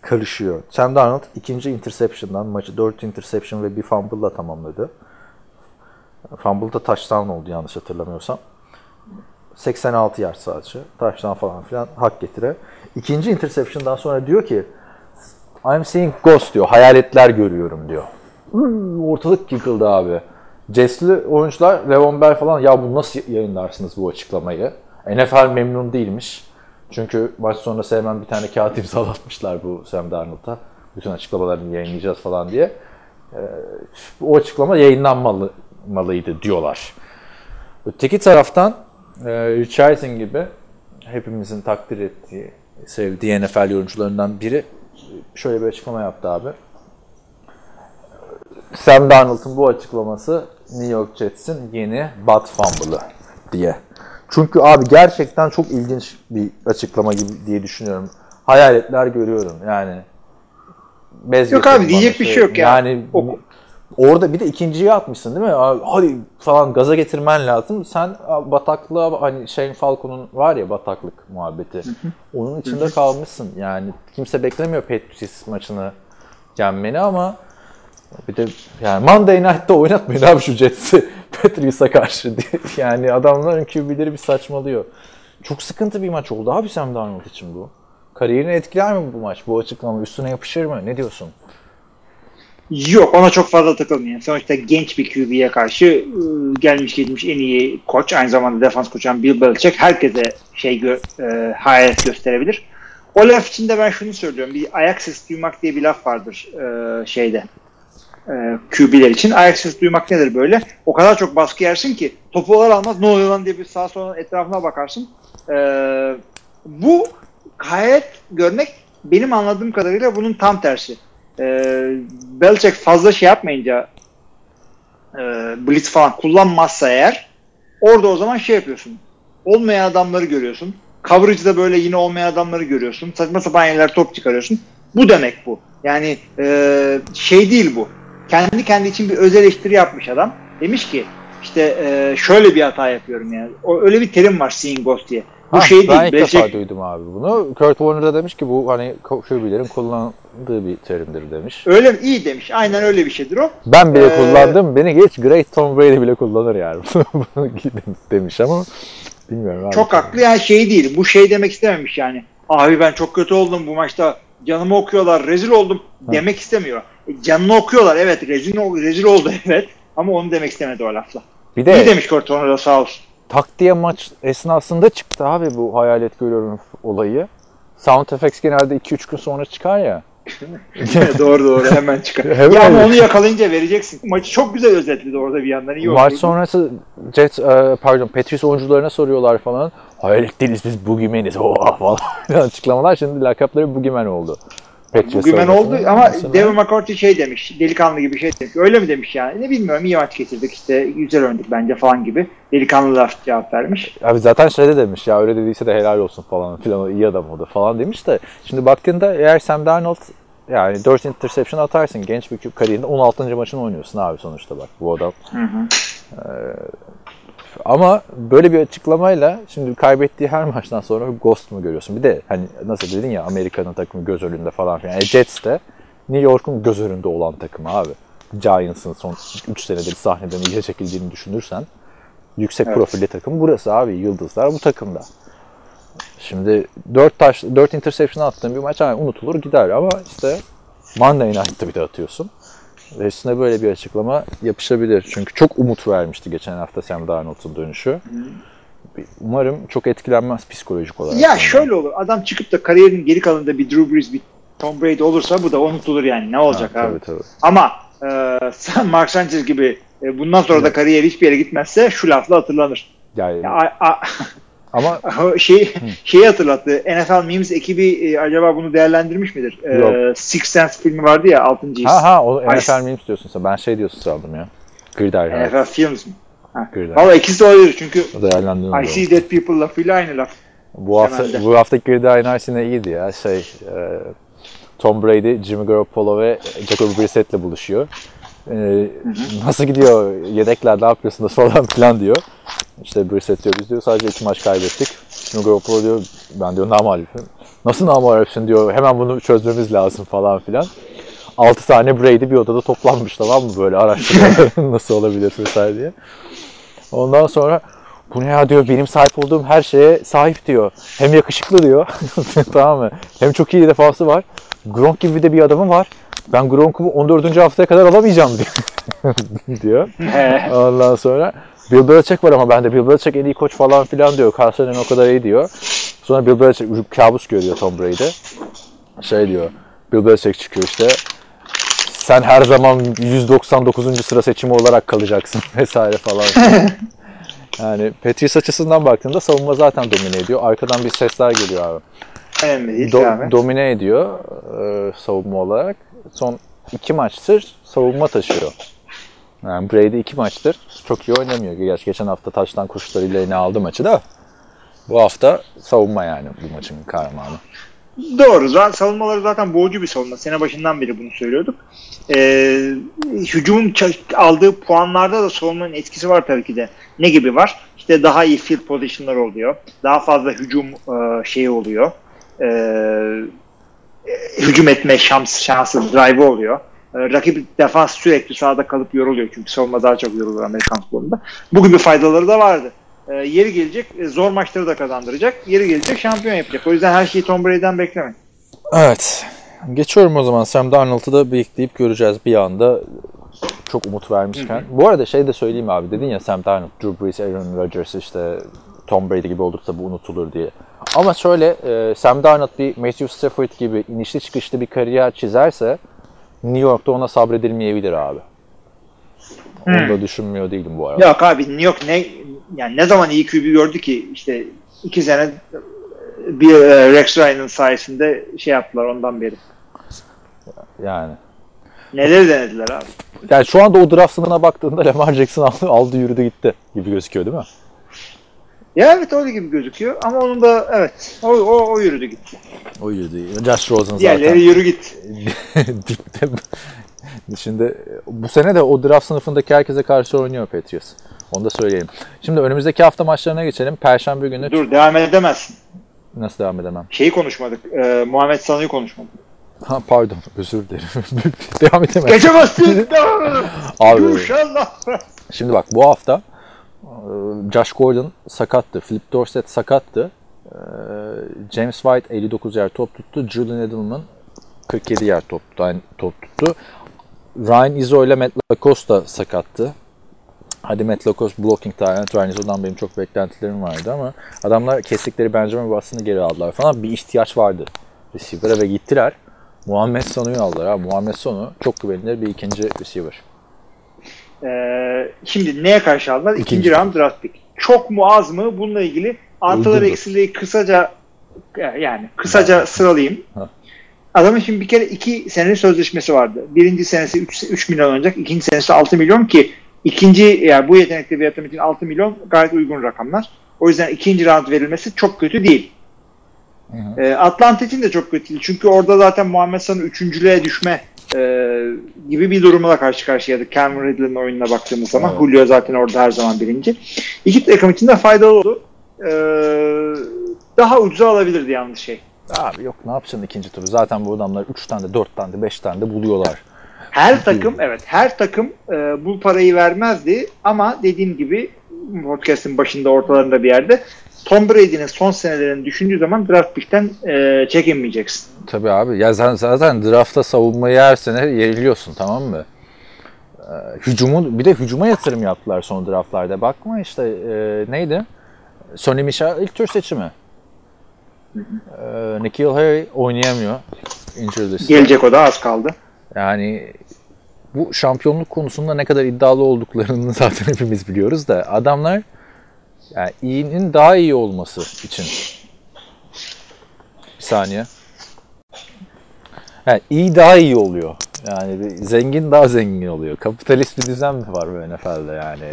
karışıyor. Sam Darnold ikinci interception'dan maçı 4 interception ve bir fumble'la tamamladı. Fumble da touchdown oldu yanlış hatırlamıyorsam. 86 yard sadece. Touchdown falan filan hak getire. İkinci interception'dan sonra diyor ki I'm seeing ghost diyor. Hayaletler görüyorum diyor. Ortalık yıkıldı abi. Jets'li oyuncular Levon Bell falan ya bu nasıl yayınlarsınız bu açıklamayı? NFL memnun değilmiş. Çünkü maç sonrası hemen bir tane kağıt imzalatmışlar bu Sam Darnold'a. Bütün açıklamalarını yayınlayacağız falan diye. Ee, o açıklama yayınlanmalıydı diyorlar. Öteki taraftan e, Richardson gibi hepimizin takdir ettiği, sevdiği NFL oyuncularından biri şöyle bir açıklama yaptı abi. Sam Darnold'un bu açıklaması New York Jets'in yeni Bud Fumble'ı diye. Çünkü abi gerçekten çok ilginç bir açıklama gibi diye düşünüyorum. Hayaletler görüyorum yani. Bez Yok abi, diyecek bana bir şey yok ya. Yani Oku. orada bir de ikinciyi atmışsın değil mi? Abi, Hadi falan gaza getirmen lazım. Sen bataklığa hani Shane Falco'nun var ya bataklık muhabbeti. Onun içinde kalmışsın. Yani kimse beklemiyor Patriots maçını yenmeni ama bir de yani Monday Night'ta oynatmayın abi şu Jets'i Patriots'a karşı diye. Yani adamların QB'leri bir saçmalıyor. Çok sıkıntı bir maç oldu abi Sam Darnold için bu. Kariyerini etkiler mi bu maç? Bu açıklama üstüne yapışır mı? Ne diyorsun? Yok ona çok fazla takılmayın. Sonuçta genç bir QB'ye karşı ıı, gelmiş geçmiş en iyi koç. Aynı zamanda defans koçan Bill Belichick herkese şey gö e, hayalet gösterebilir. O laf için de ben şunu söylüyorum. Bir ayak sesi duymak diye bir laf vardır e, şeyde. E, QB'ler için. Ayak sesi duymak nedir böyle? O kadar çok baskı yersin ki topu alır almaz ne oluyor lan diye bir sağa sola etrafına bakarsın. E, bu hayalet görmek benim anladığım kadarıyla bunun tam tersi e, Belichick fazla şey yapmayınca e, blitz falan kullanmazsa eğer orada o zaman şey yapıyorsun. Olmayan adamları görüyorsun. Coverage'da böyle yine olmayan adamları görüyorsun. Saçma sapan yerler top çıkarıyorsun. Bu demek bu. Yani e, şey değil bu. Kendi kendi için bir öz eleştiri yapmış adam. Demiş ki işte e, şöyle bir hata yapıyorum yani. O, öyle bir terim var seeing ghost diye. Bu Ha, şey ben değil. ilk Belichick- defa duydum abi bunu. Kurt Warner da demiş ki bu hani QB'lerin kullandığı bir terimdir demiş. Öyle mi? İyi demiş. Aynen öyle bir şeydir o. Ben bile Ee, kullandım. Beni geç Great Tom Brady bile kullanır yani. Demiş ama bilmiyorum abi. Çok haklı yani şey değil. Bu şey demek istememiş yani. Abi ben çok kötü oldum bu maçta. Canımı okuyorlar. Rezil oldum demek istemiyor. Canını okuyorlar. Evet rezil, rezil oldu evet. Ama onu demek istemedi o lafla. Bir İyi de demiş Kurt Warner da sağ olsun. tak diye maç esnasında çıktı abi bu hayalet görüyorum olayı. Sound Effects genelde 2-3 gün sonra çıkar ya. doğru doğru hemen çıkar. Hemen ya ama öyle. onu yakalayınca vereceksin. Maçı çok güzel özetledi orada bir yandan. iyi Maç oldu. sonrası Jets, e, pardon Patriots oyuncularına soruyorlar falan. Hayalet değiliz biz Boogeyman'iz oh, falan açıklamalar. Şimdi lakapları Boogeyman oldu. Patriots Bugün oldu ama. Devin McCourty şey demiş. Delikanlı gibi şey demiş. Öyle mi demiş yani? Ne bilmiyorum iyi maç getirdik işte güzel oynadık bence falan gibi. Delikanlı laf cevap vermiş. Abi zaten şey de demiş ya öyle dediyse de helal olsun falan filan iyi adam o da falan demiş de şimdi baktığında eğer Sam Darnold yani 4 interception atarsın genç bir kariyerinde 16. maçını oynuyorsun abi sonuçta bak bu adam. Ee, ama böyle bir açıklamayla şimdi kaybettiği her maçtan sonra ghost mu görüyorsun? Bir de hani nasıl dedin ya Amerika'nın takımı göz önünde falan filan. E, Jets de New York'un göz önünde olan takım abi. Giants'ın son 3 senedir sahneden iyice çekildiğini düşünürsen yüksek Evet. profilli takım burası abi. Yıldızlar bu takımda. Şimdi 4 taş 4 interception attığın bir maç hani unutulur gider ama işte Monday Night'ta bir de atıyorsun. Üstüne böyle bir açıklama yapışabilir. Çünkü çok umut vermişti geçen hafta Sam Darnold'un dönüşü. Umarım çok etkilenmez psikolojik olarak. Ya şöyle olur. Adam çıkıp da kariyerinin geri kalanında bir Drew Brees, bir Tom Brady olursa bu da unutulur yani. Ne olacak Ha, abi? Tabii tabii. Ama e, sen Mark Sanchez gibi e, bundan sonra da kariyer hiçbir yere gitmezse şu lafla hatırlanır. Yani, Ya, a- a- ama şey şeyi hatırlattı. NFL Memes ekibi e, acaba bunu değerlendirmiş midir? E, Yok. Six Sense filmi vardı ya 6. his. ha ha o NFL memes diyorsun sen. Ben şey diyorsun sandım ya. Gridiron. NFL Films mi? Valla ikisi de olabilir çünkü I see dead people lafıyla aynı laf. Bu hafta temelde. bu hafta Gridiron yine iyiydi ya. Şey e, Tom Brady, Jimmy Garoppolo ve Jacoby Brissett'le buluşuyor. Ee, nasıl gidiyor yedekler ne yapıyorsunuz falan filan diyor. İşte Brissett diyor biz diyor sadece iki maç kaybettik. Jimmy Garoppolo diyor ben diyor namalifim. Nasıl namalifsin diyor hemen bunu çözmemiz lazım falan filan. 6 tane Brady bir odada toplanmış tamam mı böyle araştırıyor nasıl olabilir vesaire diye. Ondan sonra bu ne ya diyor benim sahip olduğum her şeye sahip diyor. Hem yakışıklı diyor. tamam mı? Hem çok iyi defansı var. Gronk gibi de bir adamı var. Ben Gronk'u 14. haftaya kadar alamayacağım diyor. diyor. Ondan sonra Bill Belichick var ama bende Bill Belichick en iyi koç falan filan diyor. Carson o kadar iyi diyor. Sonra Bill Belichick kabus görüyor Tom Brady. Şey diyor. Bill Belichick çıkıyor işte. Sen her zaman 199. sıra seçimi olarak kalacaksın vesaire falan. yani Patriots açısından baktığında savunma zaten domine ediyor. Arkadan bir sesler geliyor abi. Do- domine ediyor e, savunma olarak. Son iki maçtır savunma taşıyor. Yani Brady iki maçtır çok iyi oynamıyor. Gerçi geçen hafta taştan kuşlarıyla yine aldı maçı da. Bu hafta savunma yani bu maçın kahramanı. Doğru. Zaten savunmaları zaten boğucu bir savunma. Sene başından beri bunu söylüyorduk. Ee, hücumun aldığı puanlarda da savunmanın etkisi var tabii ki de. Ne gibi var? İşte daha iyi field position'lar oluyor. Daha fazla hücum e, şeyi oluyor. Ee, e, hücum etme şans, şansı, drive oluyor. Ee, rakip defans sürekli sahada kalıp yoruluyor. Çünkü savunma daha çok yorulur Amerikan futbolunda. Bu gibi faydaları da vardı. Ee, yeri gelecek e, zor maçları da kazandıracak. Yeri gelecek şampiyon yapacak. O yüzden her şeyi Tom Brady'den beklemeyin. Evet. Geçiyorum o zaman. Sam Darnold'u da bekleyip göreceğiz bir anda. Çok umut vermişken. Bu arada şey de söyleyeyim abi. Dedin ya Sam Darnold, Drew Brees, Aaron Rodgers işte Tom Brady gibi olursa bu unutulur diye. Ama şöyle e, Sam Darnold bir Matthew Stafford gibi inişli çıkışlı bir kariyer çizerse New York'ta ona sabredilmeyebilir abi. Onu da düşünmüyor değilim bu arada. Yok abi New York ne yani ne zaman iyi QB gördü ki işte iki sene bir e, Rex Ryan'ın sayesinde şey yaptılar ondan beri. Yani. Neleri denediler abi? Yani şu anda o draft sınıfına baktığında Lamar Jackson aldı, aldı yürüdü gitti gibi gözüküyor değil mi? Ya evet öyle gibi gözüküyor ama onun da evet o, o, o yürüdü gitti. O yürüdü. Josh Rosen zaten. Diğerleri yürü git. Şimdi bu sene de o draft sınıfındaki herkese karşı oynuyor Patriots. Onu da söyleyelim. Şimdi önümüzdeki hafta maçlarına geçelim. Perşembe günü Dur devam edemezsin. nasıl devam edemem? Şeyi konuşmadık. E, Muhammed Sanu'yu konuşmadık. Ha, pardon özür dilerim. devam edemem. Geçemezsin. Abi İnşallah. şimdi bak bu hafta Josh Gordon sakattı. Philip Dorsett sakattı. E, James White 59 yer top tuttu. Julian Edelman 47 yer top, top tuttu. Ryan Izzo ile Matt Lacoste sakattı. Hadi Matt Lacoste blocking talent. Ryan Izzo'dan benim çok beklentilerim vardı ama adamlar kestikleri Benjamin Watson'ı geri aldılar falan. Bir ihtiyaç vardı receiver'a ve gittiler. Muhammed Sanu'yu aldılar. Ha. Muhammed Sanu çok güvenilir bir ikinci receiver. Ee, şimdi neye karşı aldılar? İkinci, İkinci. round draft pick. Çok mu az mı? Bununla ilgili artıları eksiliği kısaca yani kısaca sıralayayım. Ha. Adamın şimdi bir kere iki senelik sözleşmesi vardı. Birinci senesi 3, 3 milyon olacak. ikinci senesi 6 milyon ki ikinci yani bu yetenekli bir yatırım için 6 milyon gayet uygun rakamlar. O yüzden ikinci round verilmesi çok kötü değil. Ee, Atlanta için de çok kötü değil. Çünkü orada zaten Muhammed Sanu üçüncülüğe düşme e, gibi bir durumla karşı karşıyaydık. Cameron Ridley'nin oyununa baktığımız zaman. Evet. Julio zaten orada her zaman birinci. İki takım için de faydalı oldu. Ee, daha ucuza alabilirdi yalnız şey. Abi yok ne yapacaksın ikinci turu? Zaten bu adamlar 3 tane de 4 tane de 5 tane de buluyorlar. Her takım evet her takım e, bu parayı vermezdi ama dediğim gibi podcast'in başında ortalarında bir yerde Tom Brady'nin son senelerini düşündüğü zaman draft pick'ten e, çekinmeyeceksin. Tabii abi. Ya sen zaten draftta savunmayı her sene yeniliyorsun tamam mı? Ee, hücumun bir de hücuma yatırım yaptılar son draftlarda. Bakma işte e, neydi? Sonny Michel ilk tur seçimi. Ee, Nikhil Harry oynayamıyor. Injured. Gelecek o da az kaldı. Yani bu şampiyonluk konusunda ne kadar iddialı olduklarını zaten hepimiz biliyoruz da adamlar yani iyinin daha iyi olması için bir saniye. Yani iyi daha iyi oluyor. Yani zengin daha zengin oluyor. Kapitalist bir düzen mi var bu NFL'de yani?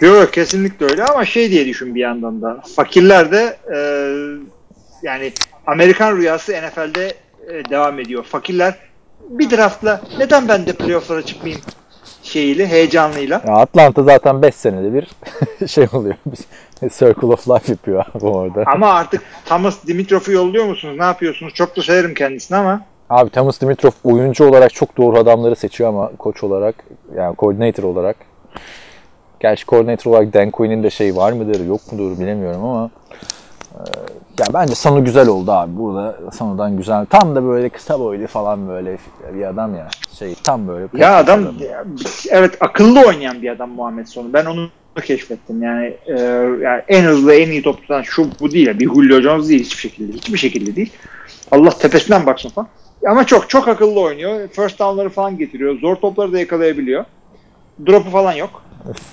Yok kesinlikle öyle ama şey diye düşün bir yandan da. Fakirler de e, yani Amerikan rüyası NFL'de e, devam ediyor. Fakirler bir draftla neden ben de playoff'lara çıkmayayım şeyiyle, heyecanlıyla. Ya Atlanta zaten 5 senede bir şey oluyor. Circle of Life yapıyor abi orada. Ama artık Thomas Dimitrov'u yolluyor musunuz? Ne yapıyorsunuz? Çok da severim kendisini ama Abi Thomas Dimitrov oyuncu olarak çok doğru adamları seçiyor ama koç olarak yani coordinator olarak gerçi coordinator olarak Dan Quinn'in de şey var mıdır yok mudur bilemiyorum ama e, ya bence Sanu güzel oldu abi. Burada Sanu'dan güzel. Tam da böyle kısa boylu falan böyle bir adam ya. Şey tam böyle. ya adam evet akıllı oynayan bir adam Muhammed Sonu. Ben onu keşfettim. Yani, e, yani en hızlı en iyi top tutan şu bu değil. Bir Julio Jones değil hiçbir şekilde. Hiçbir şekilde değil. Allah tepesinden baksın falan. Ama çok çok akıllı oynuyor. First down'ları falan getiriyor. Zor topları da yakalayabiliyor. Drop'u falan yok.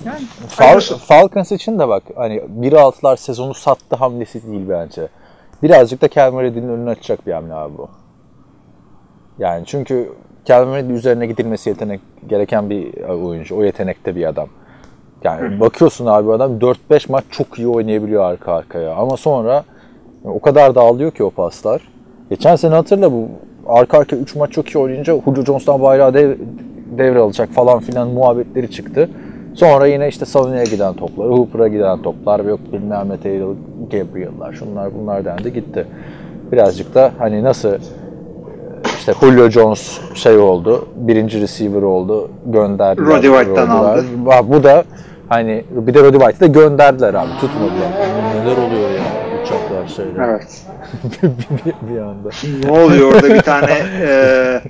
Yani Fal-. Falcons için de bak hani 1-6'lar sezonu sattı hamlesi değil bence. Birazcık da Calvin Ridley'nin önünü açacak bir hamle abi bu. Yani çünkü Calvin Ridley üzerine gidilmesi yetenek gereken bir oyuncu. O yetenekte bir adam. Yani bakıyorsun abi adam 4-5 maç çok iyi oynayabiliyor arka arkaya. Ama sonra o kadar dağılıyor ki o paslar. Geçen sene hatırla bu arka arka 3 maç çok iyi oynayınca Julio Jones'tan bayrağı dev, devralacak falan filan muhabbetleri çıktı. Sonra yine işte Savunu'ya giden toplar, Hooper'a giden toplar, yok bilmem ne Taylor, Gabriel'lar, şunlar bunlar dendi gitti. Birazcık da hani nasıl işte Julio Jones şey oldu, birinci receiver oldu, gönderdiler. Roddy White'dan aldı. Bu da hani bir de Roddy White'ı da gönderdiler abi, tutmadılar. Neler oluyor ya uçaklar şeyler. Evet. bir, bir, bir anda. ne oluyor orada bir tane e,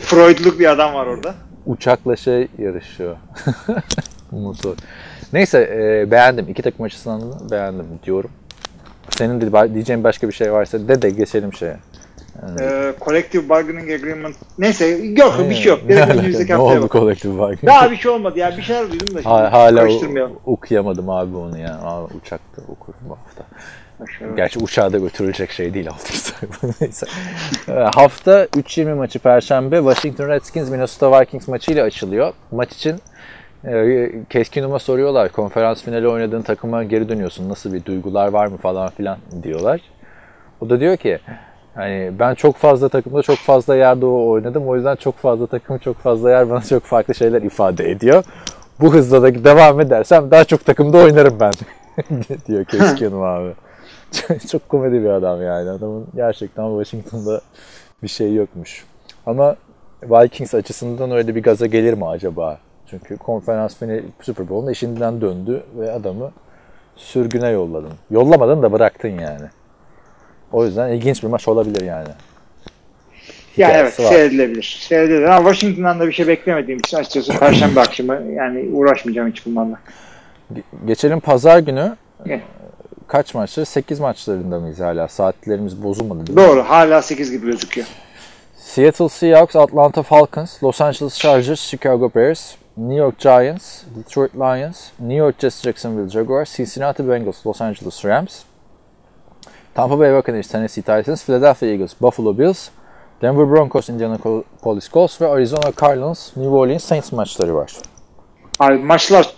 Freudluk bir adam var orada. Uçakla şey yarışıyor. Motor. Neyse e, beğendim. İki takım açısından da beğendim diyorum. Senin de diyeceğin başka bir şey varsa de de geçelim şeye. E, collective bargaining agreement. Neyse yok bir şey yok. Direkt önümüzdeki haftaya oldu kolektif bak? Daha bir şey olmadı ya. Bir şeyler duydum da şimdi Ha- Hala o- okuyamadım abi onu ya. Aa, uçakta okurum bu hafta. Başlayalım. Gerçi uçağa da götürülecek şey değil hafta Neyse. Ee, hafta 3-20 maçı Perşembe Washington Redskins Minnesota Vikings maçıyla açılıyor. Maç için e, Keskin Um'a soruyorlar. Konferans finali oynadığın takıma geri dönüyorsun. Nasıl bir duygular var mı falan filan diyorlar. O da diyor ki hani ben çok fazla takımda çok fazla yerde oynadım. O yüzden çok fazla takım çok fazla yer bana çok farklı şeyler ifade ediyor. Bu hızla da devam edersem daha çok takımda oynarım ben diyor Keskin Um abi. çok komedi bir adam yani. Adamın gerçekten Washington'da bir şey yokmuş. Ama Vikings açısından öyle bir gaza gelir mi acaba? Çünkü konferans finali Super Bowl'un işinden döndü ve adamı sürgüne yolladın. Yollamadın da bıraktın yani. O yüzden ilginç bir maç olabilir yani. Yani evet var. seyredilebilir. Seyredilebilir. Ama Washington'dan da bir şey beklemediğim için açıkçası Perşembe akşamı yani uğraşmayacağım hiç bunlarla. Ge- Geçelim pazar günü. Kaç maçları? 8 maçlarında mıyız hala? Saatlerimiz bozulmadı? Doğru. Hala 8 gibi gözüküyor. Seattle Seahawks, Atlanta Falcons, Los Angeles Chargers, Chicago Bears, New York Giants, Detroit Lions, New York Jets, Jacksonville Jaguars, Cincinnati Bengals, Los Angeles Rams, Tampa Bay Buccaneers, Tennessee Titans, Philadelphia Eagles, Buffalo Bills, Denver Broncos, Indianapolis Colts ve Arizona Cardinals, New Orleans Saints maçları var. Abi maçlar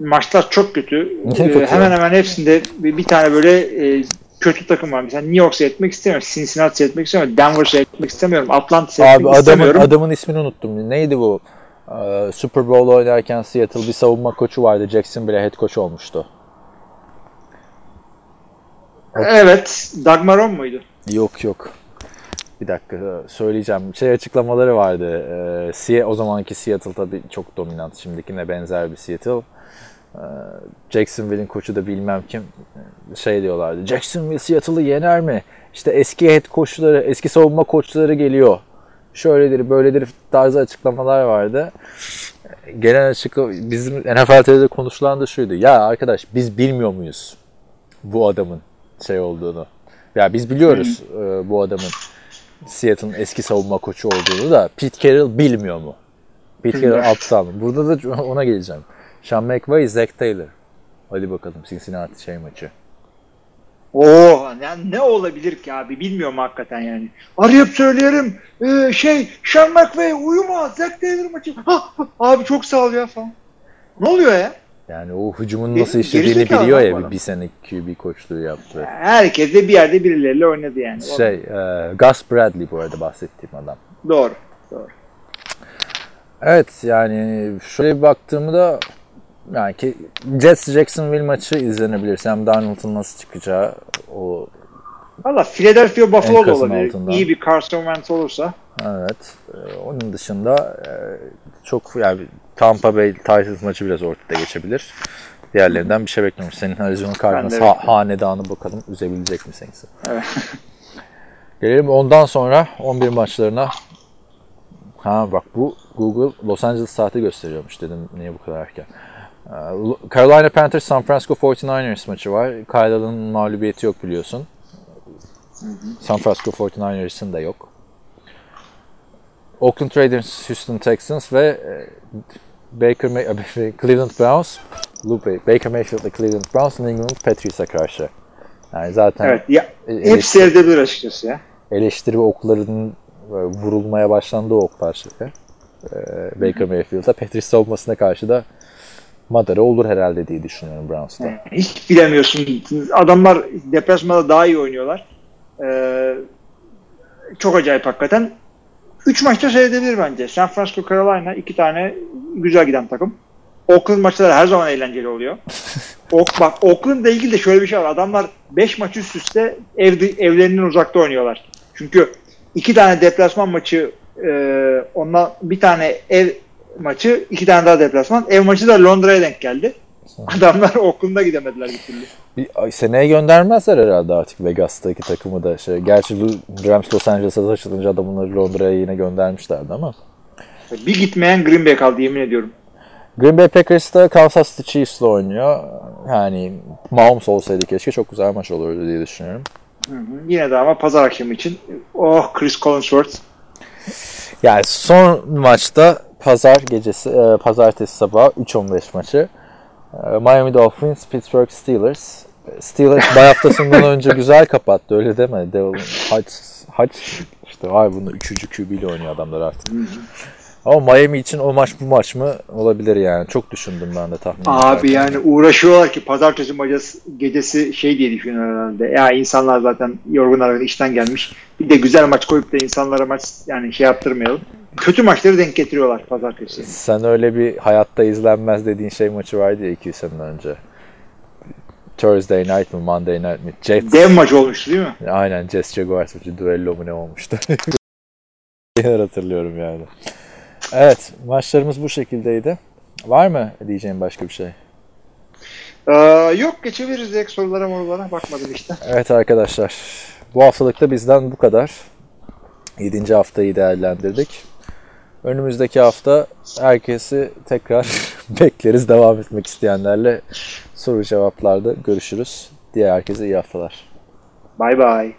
maçlar çok kötü. Ee, kötü hemen hemen hepsinde bir, bir tane böyle e, kötü takım var. Mesela New York seyretmek istemiyorum. Cincinnati seyretmek istemiyorum. Denver seyretmek istemiyorum. Atlanta seyretmek Abi adamın, istemiyorum. adamın ismini unuttum. Neydi bu? Ee, Super Bowl oynarken Seattle bir savunma koçu vardı. Jackson bile head coach olmuştu. Evet. Doug Marrone muydu? Yok yok. Bir dakika söyleyeceğim. Şey açıklamaları vardı. Ee, o zamanki Seattle tabii çok dominant. Şimdikine benzer bir Seattle. Ee, Jacksonville'in koçu da bilmem kim şey diyorlardı. Jacksonville Seattle'ı yener mi? İşte eski head koçları, eski savunma koçları geliyor. Şöyledir, böyledir tarzı açıklamalar vardı. Gelen açıklama bizim NFL TV'de konuşulan da şuydu. Ya arkadaş biz bilmiyor muyuz bu adamın şey olduğunu? Ya biz biliyoruz e, bu adamın Seattle'ın eski savunma koçu olduğunu da Pete Carroll bilmiyor mu? Pete Carroll aptal mı? Burada da ona geleceğim. Sean McVay, Zach Taylor. Hadi bakalım Cincinnati şey maçı. Oo, yani ne olabilir ki abi bilmiyorum hakikaten yani. Arayıp söyleyelim. Ee, şey Sean McVay uyuma. Zach Taylor maçı. Ah, abi çok sağ ol ya falan. Ne oluyor ya? Yani o hücumun Bir- nasıl işlediğini biliyor ya adam. bir sene QB koçluğu yaptı. Herkes de bir yerde birileriyle oynadı yani. Şey, e, Gus Bradley bu arada bahsettiğim adam. Doğru. Doğru. Evet yani şöyle bir baktığımda yani ki Jets Jacksonville maçı izlenebilir. Sam Darnold'un nasıl çıkacağı o Valla Philadelphia Buffalo da olabilir. altından. İyi bir Carson Wentz olursa. evet. E, onun dışında e, çok yani Tampa Bay Titans maçı biraz ortada geçebilir. Diğerlerinden bir şey bekliyorum. Senin Arizona Cardinals ha- hanedanı bakalım üzebilecek mi Saints'i? Evet. Gelelim ondan sonra 11 maçlarına. Ha bak bu Google Los Angeles saati gösteriyormuş dedim niye bu kadar erken. Ee, Carolina Panthers San Francisco 49ers maçı var. Kyle'ın mağlubiyeti yok biliyorsun. San Francisco 49ers'ın da yok. Oakland Raiders, Houston Texans ve e, Baker May- Cleveland Browns, Lupe, Baker Mayfield ve Cleveland Browns New England Patriots'a karşı. Yani zaten Evet. Ya, e- hepsi eleştiri- seyredebilir açıkçası ya. eleştiri ve oklarının böyle vurulmaya başlandığı oklar şeyde. Baker Mayfield'a Patrice savunmasına karşı da madara olur herhalde diye düşünüyorum Browns'ta. Hiç bilemiyorsun. Adamlar deplasmanda daha iyi oynuyorlar. Ee, çok acayip hakikaten. Üç maçta seyredebilir bence. San Francisco, Carolina iki tane güzel giden takım. Oakland maçları her zaman eğlenceli oluyor. Ok, bak Oakland'la ilgili de şöyle bir şey var. Adamlar 5 maç üst üste evde, evlerinden uzakta oynuyorlar. Çünkü iki tane deplasman maçı e, ondan bir tane ev maçı, iki tane daha deplasman. Ev maçı da Londra'ya denk geldi. Adamlar Oakland'a gidemediler bir türlü. Bir, seneye göndermezler herhalde artık Vegas'taki takımı da. Şey, gerçi Rams Los Angeles'a taşınınca adamları Londra'ya yine göndermişlerdi ama. Bir gitmeyen Green Bay kaldı yemin ediyorum. Green Bay Packers da Kansas City Chiefs'le oynuyor. Yani Mahomes olsaydı keşke çok güzel maç olurdu diye düşünüyorum. Hı hı. Yine de ama pazar akşamı için oh Chris Collinsworth Yani son maçta pazar gecesi, e, pazartesi sabahı 3-15 maçı. E, Miami Dolphins, Pittsburgh Steelers. E, Steelers bay haftasından önce güzel kapattı öyle deme. Devil, Haç, Haç işte ay bunu 3. QB ile oynuyor adamlar artık. Ama Miami için o maç bu maç mı olabilir yani. Çok düşündüm ben de tahmin Abi yani uğraşıyorlar ki pazartesi macası, gecesi şey diye düşünüyorlar herhalde. Ya insanlar zaten yorgun argın işten gelmiş. Bir de güzel maç koyup da insanlara maç yani şey yaptırmayalım. Kötü maçları denk getiriyorlar pazartesi. Sen öyle bir hayatta izlenmez dediğin şey maçı vardı ya 2 sene önce. Thursday night mı Monday night mi? Jets. Dev maç olmuştu değil mi? Aynen Jets Jaguars maçı duello mu ne olmuştu. Hatırlıyorum yani. Evet maçlarımız bu şekildeydi. Var mı diyeceğim başka bir şey? Ee, yok geçebiliriz direkt sorulara morulara bakmadım işte. Evet arkadaşlar bu haftalıkta bizden bu kadar. 7. haftayı değerlendirdik. Önümüzdeki hafta herkesi tekrar bekleriz. Devam etmek isteyenlerle soru cevaplarda görüşürüz. Diğer herkese iyi haftalar. Bay bay.